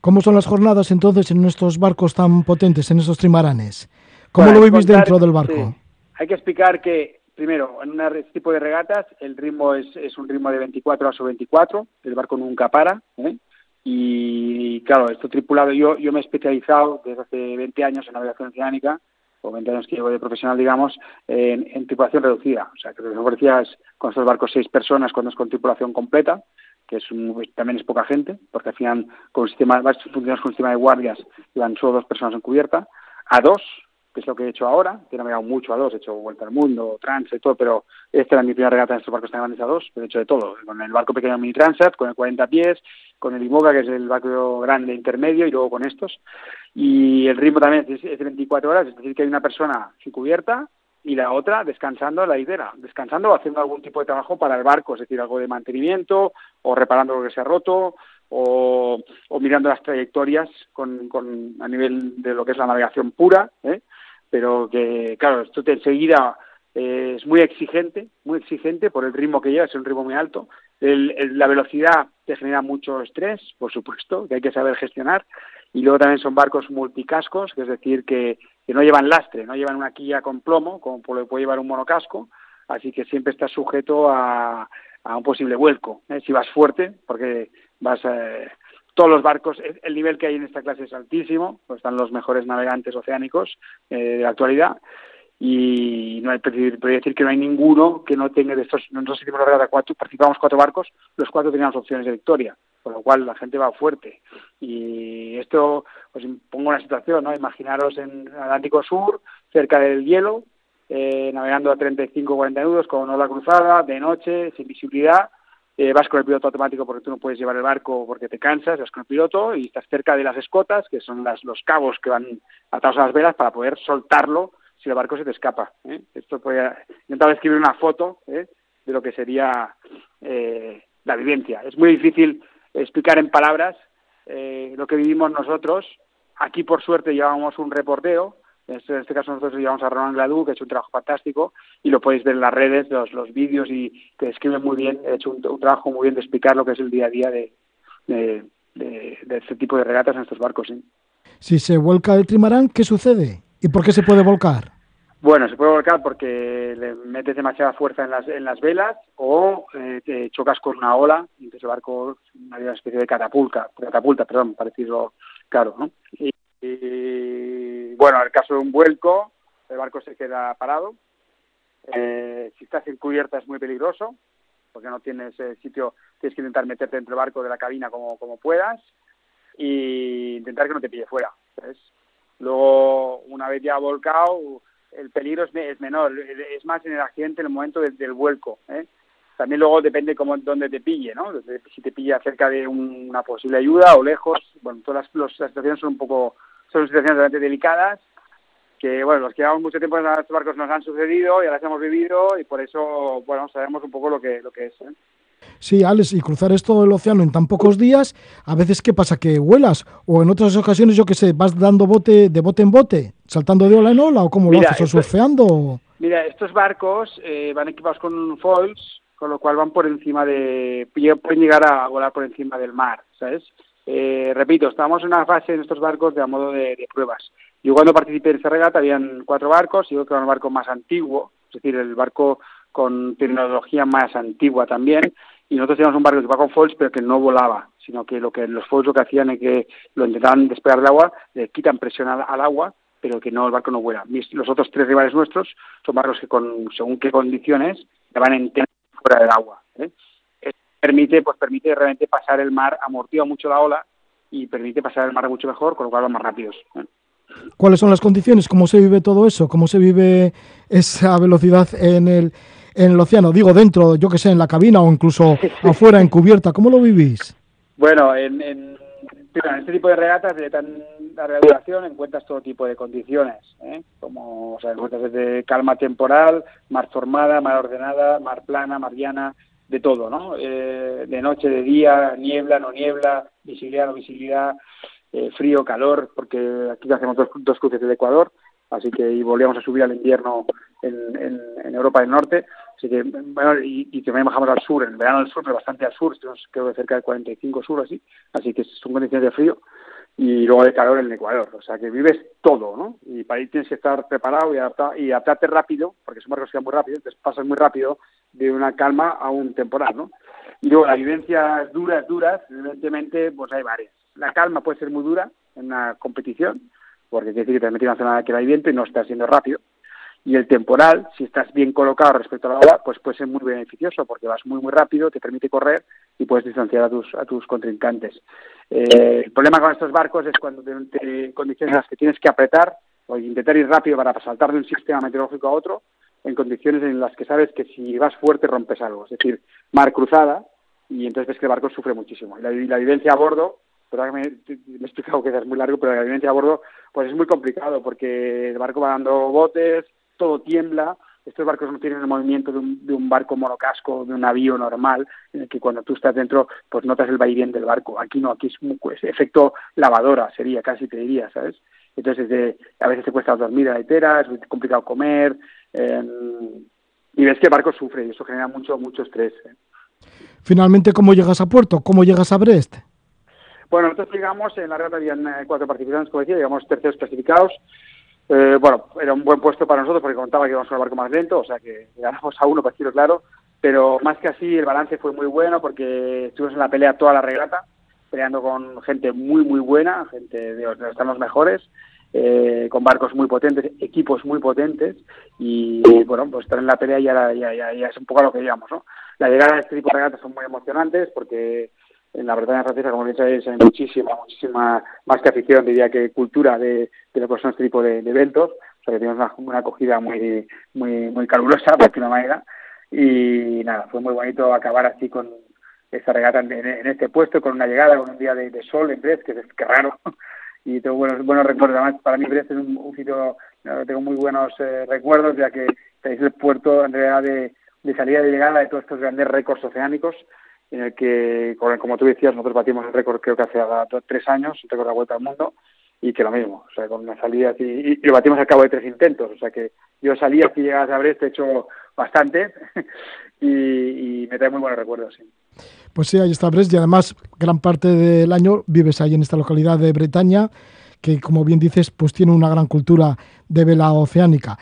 B: ¿Cómo son las jornadas entonces en estos barcos tan potentes, en estos trimaranes? ¿Cómo lo vivís dentro del barco?
H: Hay que explicar que, primero, en este tipo de regatas el ritmo es, es un ritmo de 24 a su 24, el barco nunca para, ¿eh? Y claro, esto tripulado, yo, yo me he especializado desde hace 20 años en navegación oceánica, o 20 años que llevo de profesional, digamos, en, tripulación reducida. O sea, que lo que ofrecía es con estos barcos seis personas cuando es con tripulación completa, que es también es poca gente, porque al final con un sistema, funcionamos con un sistema de guardias y van solo dos personas en cubierta, a dos, que es lo que he hecho ahora, que no me he dado mucho a dos, he hecho vuelta al mundo, trans y todo, pero esta era mi primera regata en estos barcos tan grandes a dos, he hecho de todo, con el barco pequeño mini transat, con el 40 pies, con el Imoga, que es el barco grande intermedio, y luego con estos. Y el ritmo también es, de 24 horas, es decir, que hay una persona sin cubierta y la otra descansando a la idera, descansando o haciendo algún tipo de trabajo para el barco, es decir, algo de mantenimiento o reparando lo que se ha roto o, o mirando las trayectorias con, con, a nivel de lo que es la navegación pura, ¿eh? Pero que, claro, esto te enseguida eh, es muy exigente, muy exigente por el ritmo que lleva, es un ritmo muy alto. la velocidad te genera mucho estrés, por supuesto, que hay que saber gestionar. Y luego también son barcos multicascos, que es decir, que, que no llevan lastre, no llevan una quilla con plomo, como puede llevar un monocasco, así que siempre estás sujeto a, a un posible vuelco. ¿eh? Si vas fuerte, porque vas... Eh, todos los barcos, el nivel que hay en esta clase es altísimo, pues están los mejores navegantes oceánicos eh, de la actualidad y no hay, podría decir que no hay ninguno que no tenga de estos, nosotros hicimos la regata cuatro, participamos cuatro barcos, los cuatro teníamos opciones de victoria, por lo cual la gente va fuerte. Y esto, pues pongo una situación, ¿no? Imaginaros en Atlántico Sur, cerca del hielo, eh, navegando a 35 o 40 nudos con ola cruzada, de noche, sin visibilidad, eh, vas con el piloto automático porque tú no puedes llevar el barco porque te cansas, vas con el piloto y estás cerca de las escotas, que son las, los cabos que van atados a las velas para poder soltarlo si el barco se te escapa. ¿eh? Esto podría intentar escribir una foto ¿eh? de lo que sería la vivencia. Es muy difícil explicar en palabras lo que vivimos nosotros. Aquí, por suerte, llevamos un reporteo. En este, este caso, nosotros llevamos a Roland Gladú, que ha hecho un trabajo fantástico, y lo podéis ver en las redes, los, los vídeos, y que describe muy bien, ha hecho un, trabajo muy bien de explicar lo que es el día a día de, de, de, este tipo de regatas en estos barcos.
B: Si se vuelca el trimarán, ¿qué sucede? ¿Y por qué se puede volcar?
H: Bueno, se puede volcar porque le metes demasiada fuerza en las, en las velas o eh, te chocas con una ola y entonces el barco una especie de catapulta, catapulta, perdón, parecido claro, ¿no? Y, bueno, en el caso de un vuelco, el barco se queda parado, Eh, si estás en cubierta es muy peligroso, porque no tienes eh, sitio, tienes que intentar meterte dentro del barco de la cabina como, puedas y intentar que no te pille fuera. Luego, una vez ya volcado, el peligro es, me- es menor, es más en el accidente en el momento del, del vuelco. ¿eh? También luego depende cómo, dónde te pille, ¿no? Si te pilla cerca de un- una posible ayuda o lejos. Bueno, todas las, las situaciones son un poco, son situaciones bastante delicadas que, bueno, los que llevamos mucho tiempo en estos barcos nos han sucedido y las hemos vivido y por eso, bueno, sabemos un poco lo que, lo que es. ¿eh?
B: Sí, Alex, y cruzar esto del océano en tan pocos días, a veces, ¿qué pasa? ¿Que vuelas? O en otras ocasiones, yo qué sé, vas dando bote de bote en bote, saltando de ola en ola, o cómo lo haces, o surfeando. o-
H: Mira, estos barcos eh, van equipados con foils, con lo cual van por encima de... pueden llegar a volar por encima del mar, ¿sabes? Eh, repito, estamos en una fase en estos barcos de a modo de, pruebas. Yo cuando participé en esta regata habían cuatro barcos, yo que era un barco más antiguo, es decir, el barco con tecnología más antigua también, y nosotros teníamos un barco que iba con foils pero que no volaba, sino que lo que los foils lo que hacían es que lo intentaban despegar del agua, le quitan presión al, agua, pero que no el barco no vuela. Mis- los otros tres rivales nuestros son barcos que con según qué condiciones van entero fuera del agua. ¿eh? Permite, pues permite realmente pasar el mar, amortigua mucho la ola y permite pasar el mar mucho mejor, con lo cual van más rápidos. ¿eh?
B: ¿Cuáles son las condiciones? ¿Cómo se vive todo eso? ¿Cómo se vive esa velocidad en el, en el océano? Digo, dentro, yo que sé, en la cabina o incluso afuera, en cubierta. ¿Cómo lo vivís?
H: Bueno, en, en, en este tipo de regatas de tan larga duración encuentras todo tipo de condiciones, ¿eh? como o sea, encuentras desde calma temporal, mar formada, mar ordenada, mar plana, mar llana, de todo, ¿no? Eh, de noche, de día, niebla, no niebla, visibilidad, no visibilidad, eh, frío, calor, porque aquí hacemos dos, dos cruces del Ecuador, así que y volvíamos a subir al invierno en, en, en Europa del Norte, así que bueno, y, y también bajamos al sur, en verano al sur, pero bastante al sur, creo que cerca de 45 sur así, así que son condiciones de frío y luego de calor en Ecuador, o sea que vives todo, ¿no? Y para ahí tienes que estar preparado y, adapta, y adaptarte rápido, porque son barcos que muy rápido, entonces pasas muy rápido de una calma a un temporal, ¿no? Y luego las vivencias duras, duras, evidentemente, pues hay varias. La calma puede ser muy dura en una competición, porque quiere decir que te has metido en una zona que hay viento y no estás siendo rápido. Y el temporal, si estás bien colocado respecto a la ola, pues puede ser muy beneficioso, porque vas muy, muy rápido, te permite correr y puedes distanciar a tus, a tus contrincantes. Eh, el problema con estos barcos es cuando te, te, condiciones en las que tienes que apretar o intentar ir rápido para saltar de un sistema meteorológico a otro, en condiciones en las que sabes que si vas fuerte rompes algo, es decir, mar cruzada, y entonces ves que el barco sufre muchísimo. Y la, la vivencia a bordo, pero me, me he explicado que es muy largo, pero la vivencia a bordo pues es muy complicado porque el barco va dando botes, todo tiembla, estos barcos no tienen el movimiento de un, de un barco monocasco, de un navío normal, en el que cuando tú estás dentro, pues notas el vaivén del barco. Aquí no, aquí es un pues, efecto lavadora, sería casi te diría, ¿sabes? Entonces, de, a veces te cuesta dormir a la etera, es muy complicado comer, eh, y ves que el barco sufre y eso genera mucho, mucho estrés. ¿eh?
B: Finalmente, ¿cómo llegas a puerto? ¿Cómo llegas a Brest?
H: Bueno, nosotros llegamos, en la red habían eh, cuatro participantes, como decía, llegamos terceros clasificados. Eh, bueno, era un buen puesto para nosotros porque contaba que íbamos con el barco más lento, o sea que ganamos a uno, para decirlo claro. Pero más que así, el balance fue muy bueno porque estuvimos en la pelea toda la regata, peleando con gente muy, muy buena, gente de donde están los mejores, eh, con barcos muy potentes, equipos muy potentes. Y bueno, pues estar en la pelea ya, ya, ya, ya es un poco a lo que digamos, ¿no? La llegada de este tipo de regatas son muy emocionantes porque en la Bretaña francesa, como bien sabéis, hay muchísima, muchísima más que afición, diría que cultura de, de lo que son este tipo de, de eventos. O sea, que tenemos una, una, acogida muy, muy, muy calurosa, por decirlo de manera. Y nada, fue muy bonito acabar así con esta regata en, en, este puesto, con una llegada, con un día de, de sol en Brest, que es que raro. Y tengo buenos, buenos recuerdos. Además, para mí Brest es un, un sitio, tengo muy buenos eh, recuerdos, ya que es el puerto en realidad de, de salida y llegada de todos estos grandes récords oceánicos en el que, como tú decías, nosotros batimos el récord creo que hace tres años, el récord de la Vuelta al Mundo, y que lo mismo, o sea, con una salida y, y, lo batimos al cabo de tres intentos, o sea que yo salí aquí llegas a Brest, he hecho bastante, y, y, me trae muy buenos recuerdos, sí.
B: Pues sí, ahí está Brest, y además gran parte del año vives ahí en esta localidad de Bretaña, que como bien dices, pues tiene una gran cultura de vela oceánica.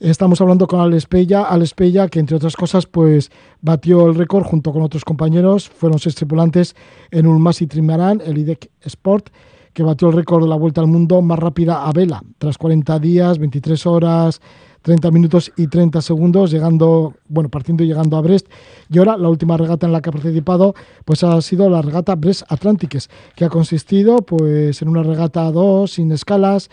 B: Estamos hablando con Alex Pella, Alex Pella, que entre otras cosas, pues batió el récord junto con otros compañeros, fueron seis tripulantes en un Masi Trimaran, el IDEC Sport, que batió el récord de la Vuelta al Mundo más rápida a vela, tras 40 días, 23 horas, 30 minutos y 30 segundos, llegando, bueno, partiendo y llegando a Brest. Y ahora la última regata en la que ha participado, pues ha sido la regata Brest Atlantiques, que ha consistido, pues, en una regata a dos, sin escalas.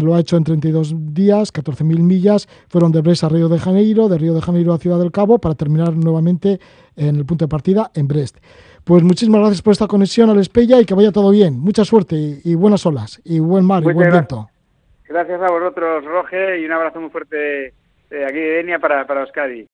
B: Lo ha hecho en 32 días, 14.000 millas. Fueron de Brest a Río de Janeiro, de Río de Janeiro a Ciudad del Cabo, para terminar nuevamente en el punto de partida en Brest. Pues muchísimas gracias por esta conexión al Espella y que vaya todo bien. Mucha suerte y, buenas olas y buen mar y buen viento.
H: Gracias a vosotros, Roge, y un abrazo muy fuerte de aquí de Enia para, para Euskadi.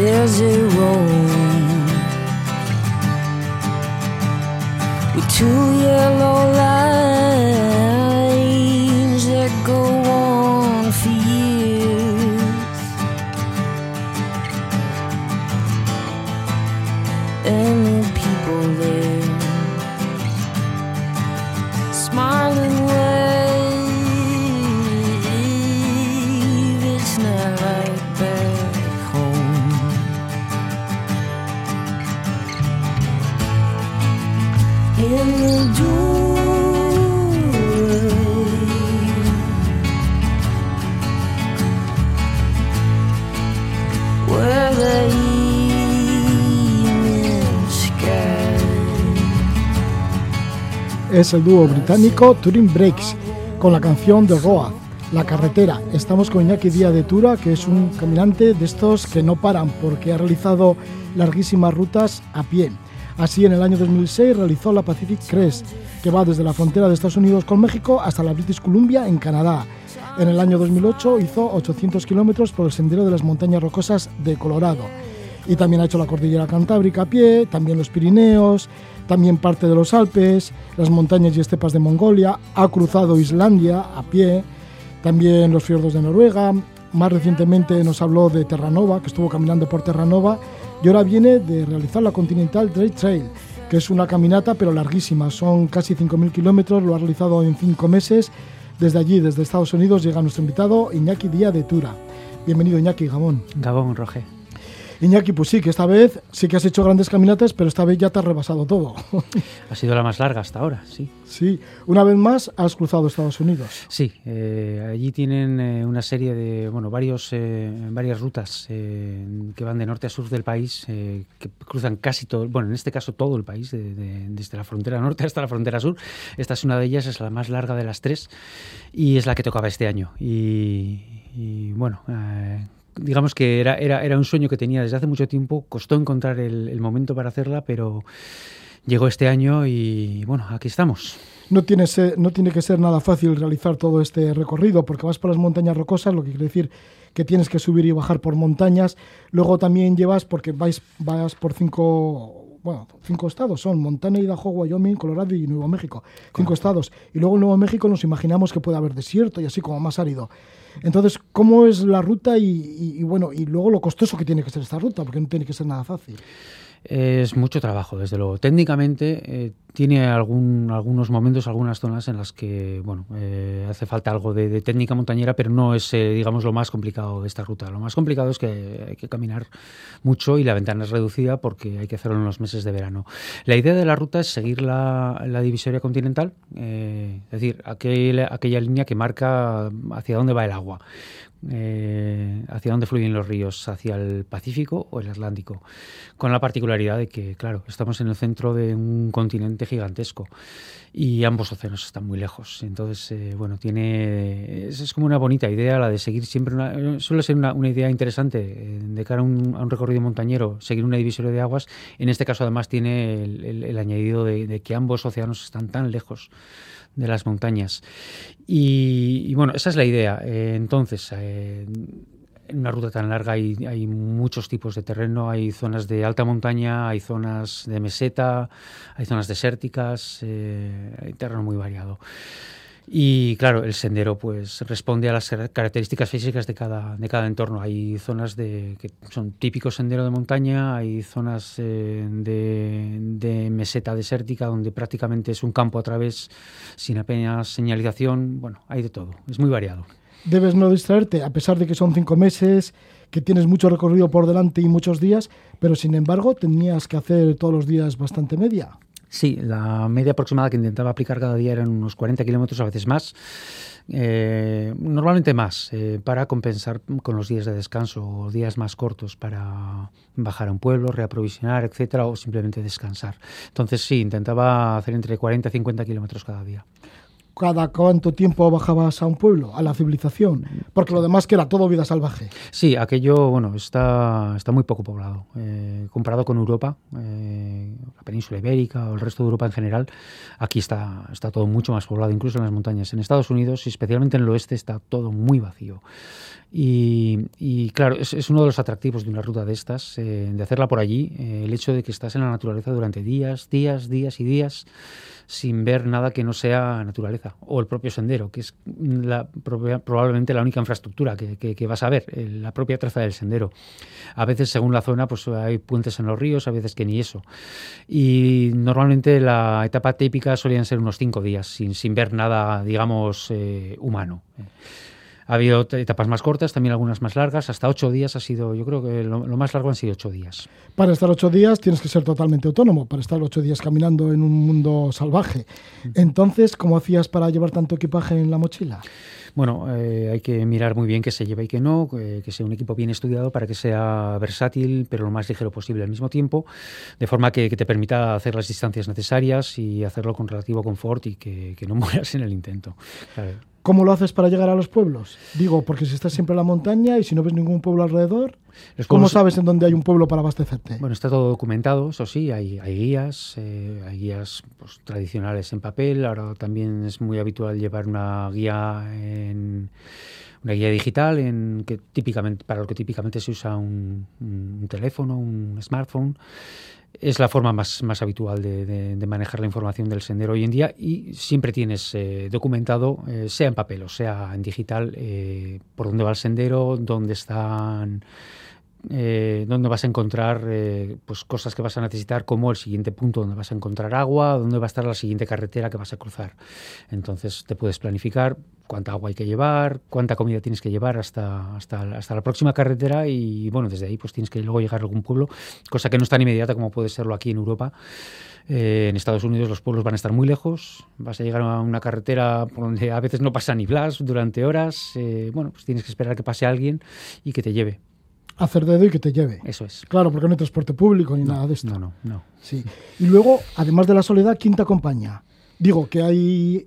I: dizzy road with two yellow lights.
B: Es el dúo británico Touring Breaks con la canción The Road, La Carretera. Estamos con Iñaki Díaz de Tura, que es un caminante de estos que no paran porque ha realizado larguísimas rutas a pie. Así, en el año 2006 realizó la Pacific Crest, que va desde la frontera de Estados Unidos con México hasta la British Columbia en Canadá. En el año 2008 hizo 800 kilómetros por el sendero de las montañas rocosas de Colorado. Y también ha hecho la cordillera Cantábrica a pie, también los Pirineos, también parte de los Alpes, las montañas y estepas de Mongolia, ha cruzado Islandia a pie, también los fiordos de Noruega, más recientemente nos habló de Terranova, que estuvo caminando por Terranova, y ahora viene de realizar la Continental Trail Trail, que es una caminata pero larguísima, son casi 5.000 kilómetros, lo ha realizado en 5 meses. Desde allí, desde Estados Unidos, llega nuestro invitado Iñaki Díaz de Tura. Bienvenido Iñaki, Gabón.
J: Gabón, Roge.
B: Iñaki, pues sí, que esta vez sí que has hecho grandes caminatas, pero esta vez ya te has rebasado todo.
J: Ha sido la más larga hasta ahora, sí.
B: Sí, una vez más has cruzado Estados Unidos.
J: Sí, eh, allí tienen eh, una serie de, bueno, varios, eh, varias rutas eh, que van de norte a sur del país, eh, que cruzan casi todo, bueno, en este caso todo el país, de- de- desde la frontera norte hasta la frontera sur. Esta es una de ellas, es la más larga de las tres y es la que tocaba este año. Y, y, bueno, eh, digamos que era, era, era un sueño que tenía desde hace mucho tiempo, costó encontrar el, el momento para hacerla, pero llegó este año y bueno, aquí estamos.
B: No tiene, se- no tiene que ser nada fácil realizar todo este recorrido porque vas por las montañas rocosas, lo que quiere decir que tienes que subir y bajar por montañas. Luego también llevas, porque vais, vas por cinco, bueno, cinco estados, son Montana, Idaho, Wyoming, Colorado y Nuevo México. Cinco estados. Y luego en Nuevo México nos imaginamos que puede haber desierto y así como más árido. Entonces, ¿cómo es la ruta y, y- y bueno, y luego lo costoso que tiene que ser esta ruta? Porque no tiene que ser nada fácil.
J: Es mucho trabajo, desde luego. Técnicamente eh, tiene algún, algunos momentos, algunas zonas en las que bueno, eh, hace falta algo de, técnica montañera, pero no es, eh, digamos, lo más complicado de esta ruta. Lo más complicado es que hay que caminar mucho y la ventana es reducida porque hay que hacerlo en los meses de verano. La idea de la ruta es seguir la, la divisoria continental, eh, es decir, aquel- aquella línea que marca hacia dónde va el agua. Eh, hacia dónde fluyen los ríos, hacia el Pacífico o el Atlántico, con la particularidad de que, claro, estamos en el centro de un continente gigantesco y ambos océanos están muy lejos. Entonces, eh, bueno, tiene es, como una bonita idea la de seguir siempre una, suele ser una, una idea interesante eh, de cara a un, recorrido montañero, seguir una divisoria de aguas. En este caso, además, tiene el, añadido de que ambos océanos están tan lejos de las montañas. Y, bueno, esa es la idea. Eh, entonces, eh, en una ruta tan larga hay, hay muchos tipos de terreno, hay zonas de alta montaña, hay zonas de meseta, hay zonas desérticas, eh, hay terreno muy variado. Y claro, el sendero pues responde a las características físicas de cada, de cada entorno. Hay zonas de, que son típicos sendero de montaña, hay zonas eh, de, de, meseta desértica donde prácticamente es un campo a través sin apenas señalización. Bueno, hay de todo, es muy variado.
B: Debes no distraerte, a pesar de que son cinco meses, que tienes mucho recorrido por delante y muchos días, pero sin embargo tenías que hacer todos los días bastante media.
J: Sí, la media aproximada que intentaba aplicar cada día eran unos 40 kilómetros, a veces más. Eh, normalmente más, eh, para compensar con los días de descanso o días más cortos para bajar a un pueblo, reaprovisionar, etcétera, o simplemente descansar. Entonces sí, intentaba hacer entre 40 y 50 kilómetros cada día
B: cada cuánto tiempo bajabas a un pueblo, a la civilización, porque lo demás que era todo vida salvaje.
J: Sí, aquello, bueno, está, está muy poco poblado. Eh, comparado con Europa, eh, la península ibérica o el resto de Europa en general, aquí está, está todo mucho más poblado, incluso en las montañas. En Estados Unidos, y especialmente en el oeste, está todo muy vacío. Y, claro, es, uno de los atractivos de una ruta de estas, eh, de hacerla por allí, el hecho de que estás en la naturaleza durante días, días, días y días sin ver nada que no sea naturaleza o el propio sendero, que es la, probablemente la única infraestructura que, vas a ver, la propia traza del sendero. A veces, según la zona, pues hay puentes en los ríos, a veces que ni eso. Y normalmente la etapa típica solían ser unos cinco días, sin, sin ver nada, digamos, eh, humano. Ha habido etapas más cortas, también algunas más largas. Hasta ocho días ha sido, yo creo que lo, más largo han sido ocho días.
B: Para estar ocho días tienes que ser totalmente autónomo, para estar ocho días caminando en un mundo salvaje. Entonces, ¿cómo hacías para llevar tanto equipaje en la mochila?
J: Bueno, eh, hay que mirar muy bien qué se lleva y qué no, que sea un equipo bien estudiado para que sea versátil, pero lo más ligero posible al mismo tiempo, de forma que, te permita hacer las distancias necesarias y hacerlo con relativo confort y que, no mueras en el intento.
B: ¿Cómo lo haces para llegar a los pueblos? Digo, porque si estás siempre en la montaña y si no ves ningún pueblo alrededor, ¿cómo sabes en dónde hay un pueblo para abastecerte?
J: Bueno, está todo documentado, eso sí, hay, guías, eh, hay guías pues, tradicionales en papel, ahora también es muy habitual llevar una guía en una guía digital en que típicamente para lo que típicamente se usa un teléfono, un smartphone es la forma más, más habitual de, manejar la información del sendero hoy en día y siempre tienes eh, documentado, eh, sea en papel o sea en digital, eh, por dónde va el sendero, dónde están eh, donde vas a encontrar eh, pues cosas que vas a necesitar, como el siguiente punto donde vas a encontrar agua, dónde va a estar la siguiente carretera que vas a cruzar. Entonces te puedes planificar cuánta agua hay que llevar, cuánta comida tienes que llevar hasta, hasta, hasta la próxima carretera y bueno, desde ahí pues tienes que luego llegar a algún pueblo, cosa que no es tan inmediata como puede serlo aquí en Europa. Eh, en Estados Unidos los pueblos van a estar muy lejos, vas a llegar a una carretera por donde a veces no pasa ni blas durante horas, bueno, pues tienes que esperar que pase alguien y que te lleve
B: hacer dedo y que te lleve.
J: Eso es.
B: Claro, porque no hay transporte público ni nada de esto.
J: No, no, no.
B: Sí. Y luego, además de la soledad, ¿quién te acompaña? Digo que hay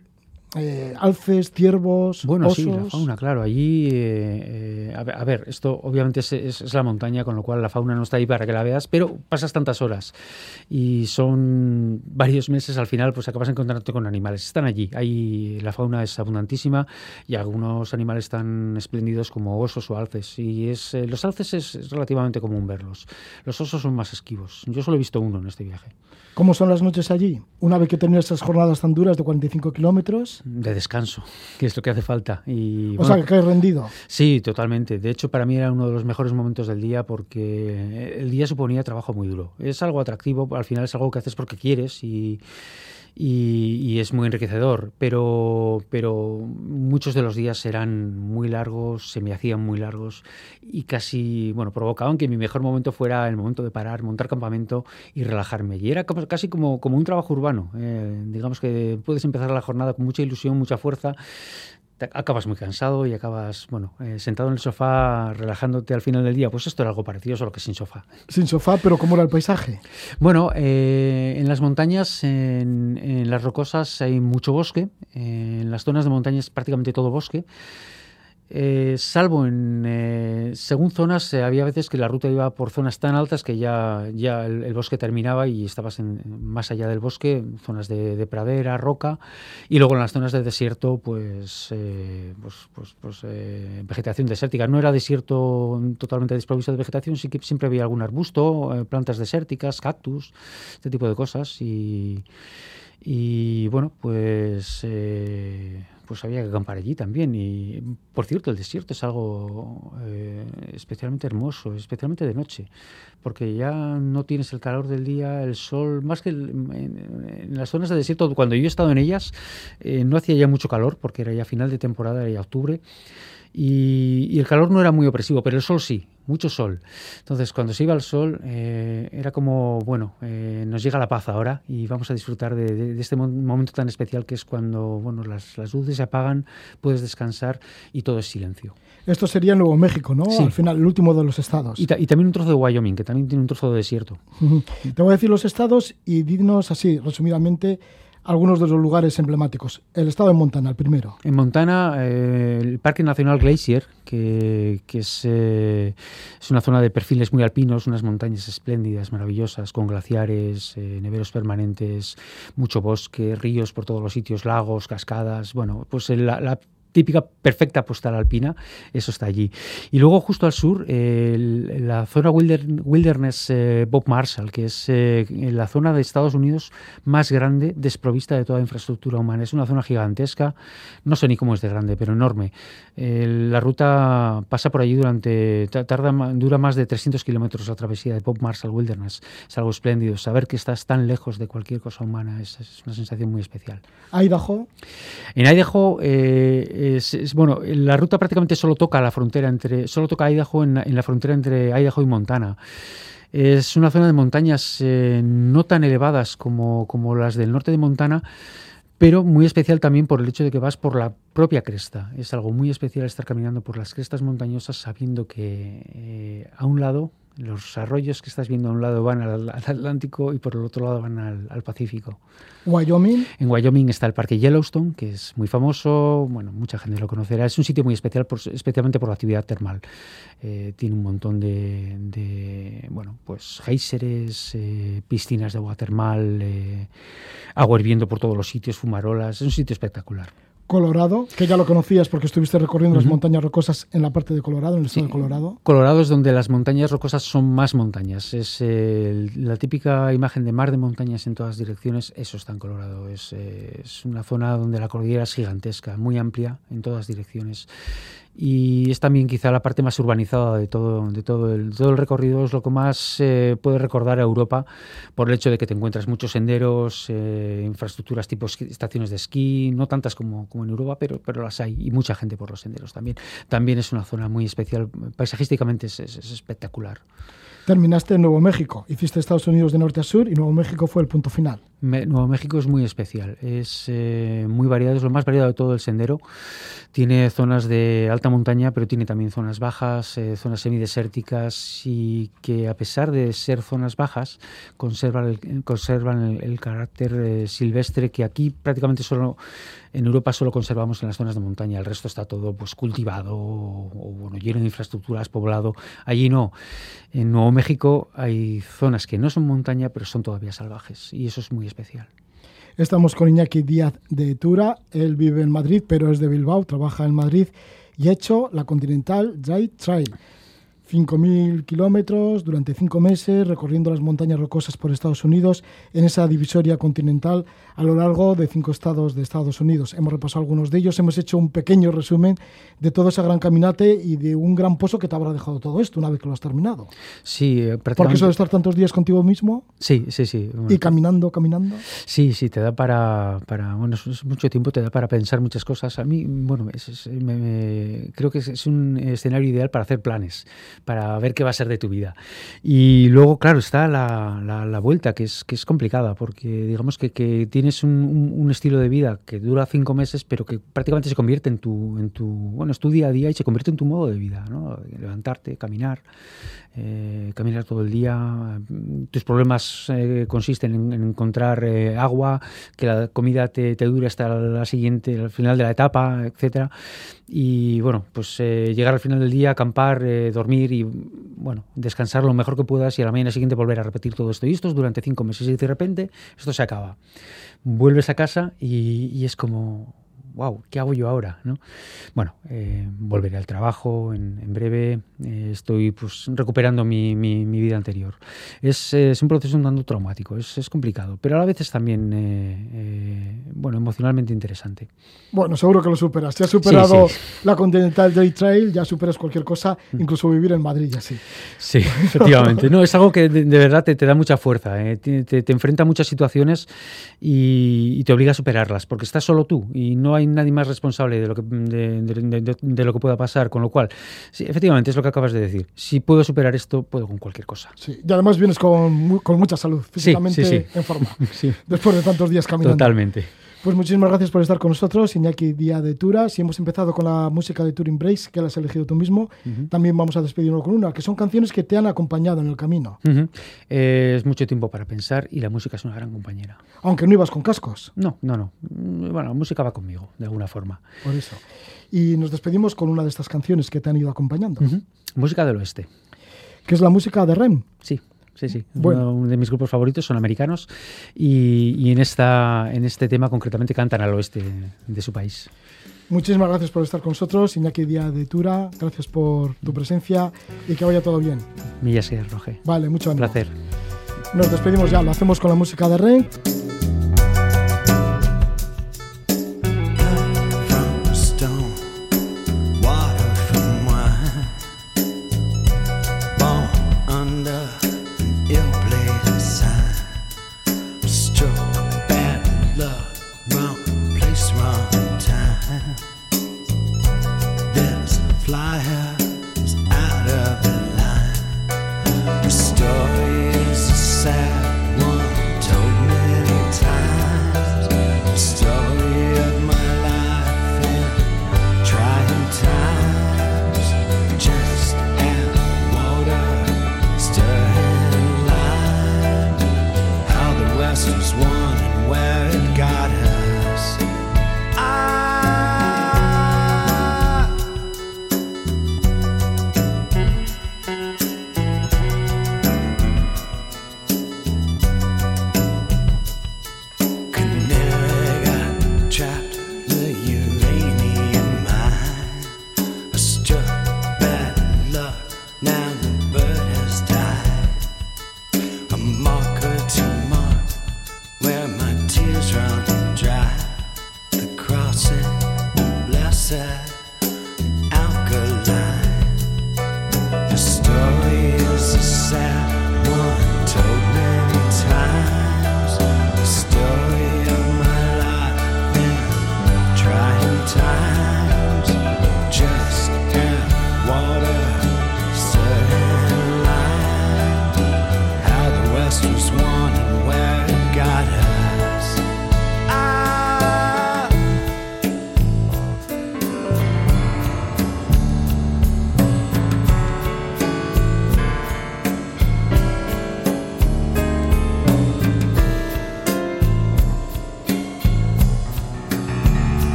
B: eh, alces, ciervos,
J: bueno,
B: osos.
J: sí, la fauna, claro. Allí, eh, eh, a, ver, esto obviamente es, la montaña, con lo cual la fauna no está ahí para que la veas, pero pasas tantas horas y son varios meses, al final pues acabas encontrándote con animales. Están allí, ahí la fauna es abundantísima y algunos animales tan espléndidos como osos o alces. Y es los alces es, relativamente común verlos. Los osos son más esquivos. Yo solo he visto uno en este viaje.
B: ¿Cómo son las noches allí? Una vez que terminas esas jornadas tan duras de 45 kilómetros.
J: De descanso, que es lo que hace falta. Y,
B: o sea, que caes rendido.
J: Sí, totalmente. De hecho, para mí era uno de los mejores momentos del día porque el día suponía trabajo muy duro. Es algo atractivo, al final es algo que haces porque quieres y es muy enriquecedor, pero, pero muchos de los días eran muy largos, se me hacían muy largos y casi, bueno, provocaban que mi mejor momento fuera el momento de parar, montar campamento y relajarme. Y era casi como, como un trabajo urbano. Eh, digamos que puedes empezar la jornada con mucha ilusión, mucha fuerza, acabas muy cansado y acabas, bueno, eh, sentado en el sofá relajándote al final del día. Pues esto era algo parecido, solo que sin sofá.
B: Sin sofá, pero ¿cómo era el paisaje?
J: Bueno, eh, en las montañas, en, en, las rocosas hay mucho bosque. en las zonas de montañas prácticamente todo bosque. Eh, salvo en eh, según zonas, eh, había veces que la ruta iba por zonas tan altas que ya, ya el, bosque terminaba y estabas en, más allá del bosque, zonas de, pradera, roca, y luego en las zonas de desierto, pues, pues, pues, pues vegetación desértica. No era desierto totalmente desprovisto de vegetación, sí que siempre había algún arbusto, plantas desérticas, cactus, este tipo de cosas y y bueno, pues pues había que acampar allí también. Y por cierto, el desierto es algo eh, especialmente hermoso, especialmente de noche, porque ya no tienes el calor del día, el sol, más que en, las zonas de desierto, cuando yo he estado en ellas, eh, no hacía ya mucho calor, porque era ya final de temporada, era ya octubre. Y, el calor no era muy opresivo, pero el sol sí, mucho sol. Entonces, cuando se iba el sol, eh, era como, bueno, eh, nos llega la paz ahora y vamos a disfrutar de, este momento tan especial que es cuando, bueno, las, luces se apagan, puedes descansar y todo es silencio.
B: Esto sería Nuevo México, ¿no? Al final, el último de los estados.
J: Y, y, también un trozo de Wyoming, que también tiene un trozo de desierto.
B: Te voy a decir los estados y dinos así, resumidamente, algunos de los lugares emblemáticos. El estado de Montana, el primero.
J: En Montana, eh, el Parque Nacional Glacier, que, es, eh, una zona de perfiles muy alpinos, unas montañas espléndidas, maravillosas, con glaciares, eh, neveros permanentes, mucho bosque, ríos por todos los sitios, lagos, cascadas. Bueno, pues la típica perfecta postal alpina, eso está allí. Y luego justo al sur, la zona Wilderness eh, Bob Marshall, que es eh, la zona de Estados Unidos más grande desprovista de toda infraestructura humana. Es una zona gigantesca, no sé ni cómo es de grande, pero enorme. la ruta pasa por allí durante, tarda, dura más de 300 kilómetros la travesía de Bob Marshall Wilderness. Es algo espléndido. Saber que estás tan lejos de cualquier cosa humana es, una sensación muy especial.
B: ¿Idaho?
J: En Idaho... Eh, es, bueno, la ruta prácticamente solo toca la frontera entre, solo toca Idaho en, la frontera entre Idaho y Montana. Es una zona de montañas eh, no tan elevadas como, como las del norte de Montana, pero muy especial también por el hecho de que vas por la propia cresta. Es algo muy especial estar caminando por las crestas montañosas sabiendo que eh, a un lado los arroyos que estás viendo a un lado van al, Atlántico y por el otro lado van al, Pacífico.
B: Wyoming.
J: En Wyoming está el Parque Yellowstone, que es muy famoso, bueno, mucha gente lo conocerá. Es un sitio muy especial, especialmente por la actividad termal. Eh, tiene un montón de, bueno, pues géiseres, eh, piscinas de agua termal, eh, agua hirviendo por todos los sitios, fumarolas. Es un sitio espectacular.
B: Colorado, que ya lo conocías porque estuviste recorriendo las montañas rocosas en la parte de Colorado, en el estado de Colorado.
J: Colorado es donde las montañas rocosas son más montañas. Es la típica imagen de mar de montañas en todas direcciones. Eso está en Colorado. Es, es una zona donde la cordillera es gigantesca, muy amplia en todas direcciones y es también quizá la parte más urbanizada de todo, de todo, el, todo el recorrido, es lo que más eh, puede recordar a Europa por el hecho de que te encuentras muchos senderos, eh, infraestructuras tipo estaciones de esquí, no tantas como, como en Europa, pero, pero las hay y mucha gente por los senderos también. También es una zona muy especial, paisajísticamente es espectacular.
B: Terminaste en Nuevo México, hiciste Estados Unidos de norte a sur y Nuevo México fue el punto final.
J: Nuevo México es muy especial, es eh, muy variado, es lo más variado de todo el sendero. Tiene zonas de alta montaña, pero tiene también zonas bajas, eh, zonas semidesérticas y que a pesar de ser zonas bajas conservan el, conservan el, carácter eh, silvestre que aquí prácticamente solo en Europa solo conservamos en las zonas de montaña. El resto está todo pues cultivado o, bueno, lleno de infraestructuras, poblado. Allí no. En Nuevo México hay zonas que no son montaña, pero son todavía salvajes y eso es muy especial.
B: Estamos con Iñaki Díaz de Tura. Él vive en Madrid, pero es de Bilbao, trabaja en Madrid y ha hecho la Continental Dry Trail. 5.000 kilómetros durante cinco meses recorriendo las montañas rocosas por Estados Unidos en esa divisoria continental a lo largo de cinco estados de Estados Unidos. Hemos repasado algunos de ellos, hemos hecho un pequeño resumen de todo ese gran caminate y de un gran pozo que te habrá dejado todo esto una vez que lo has terminado.
J: Sí, prácticamente.
B: Porque eso de estar tantos días contigo mismo.
J: Sí, sí, sí.
B: y caminando, caminando.
J: Sí, sí, te da para, para bueno, es mucho tiempo, te da para pensar muchas cosas. A mí, bueno, creo que es un escenario ideal para hacer planes para ver qué va a ser de tu vida. Y luego, claro, está la, la, vuelta, que es, que es complicada, porque digamos que, que tienes un, un, estilo de vida que dura cinco meses, pero que prácticamente se convierte en tu, en tu, bueno, es tu día a día y se convierte en tu modo de vida, ¿no? Levantarte, caminar, eh, caminar todo el día. Tus problemas eh, consisten en, encontrar eh, agua, que la comida te, te, dure hasta la siguiente, al final de la etapa, etcétera. Y bueno, pues llegar al final del día, acampar, dormir y bueno, descansar lo mejor que puedas y a la mañana siguiente volver a repetir todo esto. Y esto es durante cinco meses y de repente esto se acaba. Vuelves a casa y, y es como wow, ¿qué hago yo ahora? ¿no? Bueno, eh, volveré al trabajo en, breve, eh, estoy pues recuperando mi, mi, vida anterior. Es, es, un proceso un tanto traumático, es, es, complicado, pero a la vez es también, bueno, emocionalmente interesante.
C: Bueno, seguro que lo superas. Si has superado la Continental Day Trail, ya superas cualquier cosa, mm. incluso vivir en Madrid, ya sí.
J: Sí, efectivamente. no, es algo que de, verdad te, te, da mucha fuerza, te, te, enfrenta a muchas situaciones y, y te obliga a superarlas, porque estás solo tú y no hay nadie más responsable de lo que, de, lo que pueda pasar, con lo cual, sí, efectivamente, es lo que acabas de decir. Si puedo superar esto, puedo con cualquier cosa.
C: Sí, y además vienes con, con mucha salud, físicamente en forma, después de tantos días caminando.
J: Totalmente.
C: Pues muchísimas gracias por estar con nosotros, Iñaki Día de Tura. Si hemos empezado con la música de Touring Breaks, que la has elegido tú mismo, también vamos a despedirnos con una, que son canciones que te han acompañado en el camino.
J: es mucho tiempo para pensar y la música es una gran compañera.
C: Aunque no ibas con cascos.
J: No, no, no. Bueno, la música va conmigo, de alguna forma.
C: Por eso. Y nos despedimos con una de estas canciones que te han ido acompañando.
J: Música del oeste.
C: Que es la música de REM.
J: Sí, sí, sí. Uno de mis grupos favoritos son americanos y, en, esta, en este tema concretamente cantan al oeste de su país.
C: Muchísimas gracias por estar con nosotros, Iñaki Día de Tura. Gracias por tu presencia y que vaya todo bien.
J: Millas que Roge.
C: Vale, mucho
J: ánimo. placer.
C: Nos despedimos ya, lo hacemos con la música de Ren.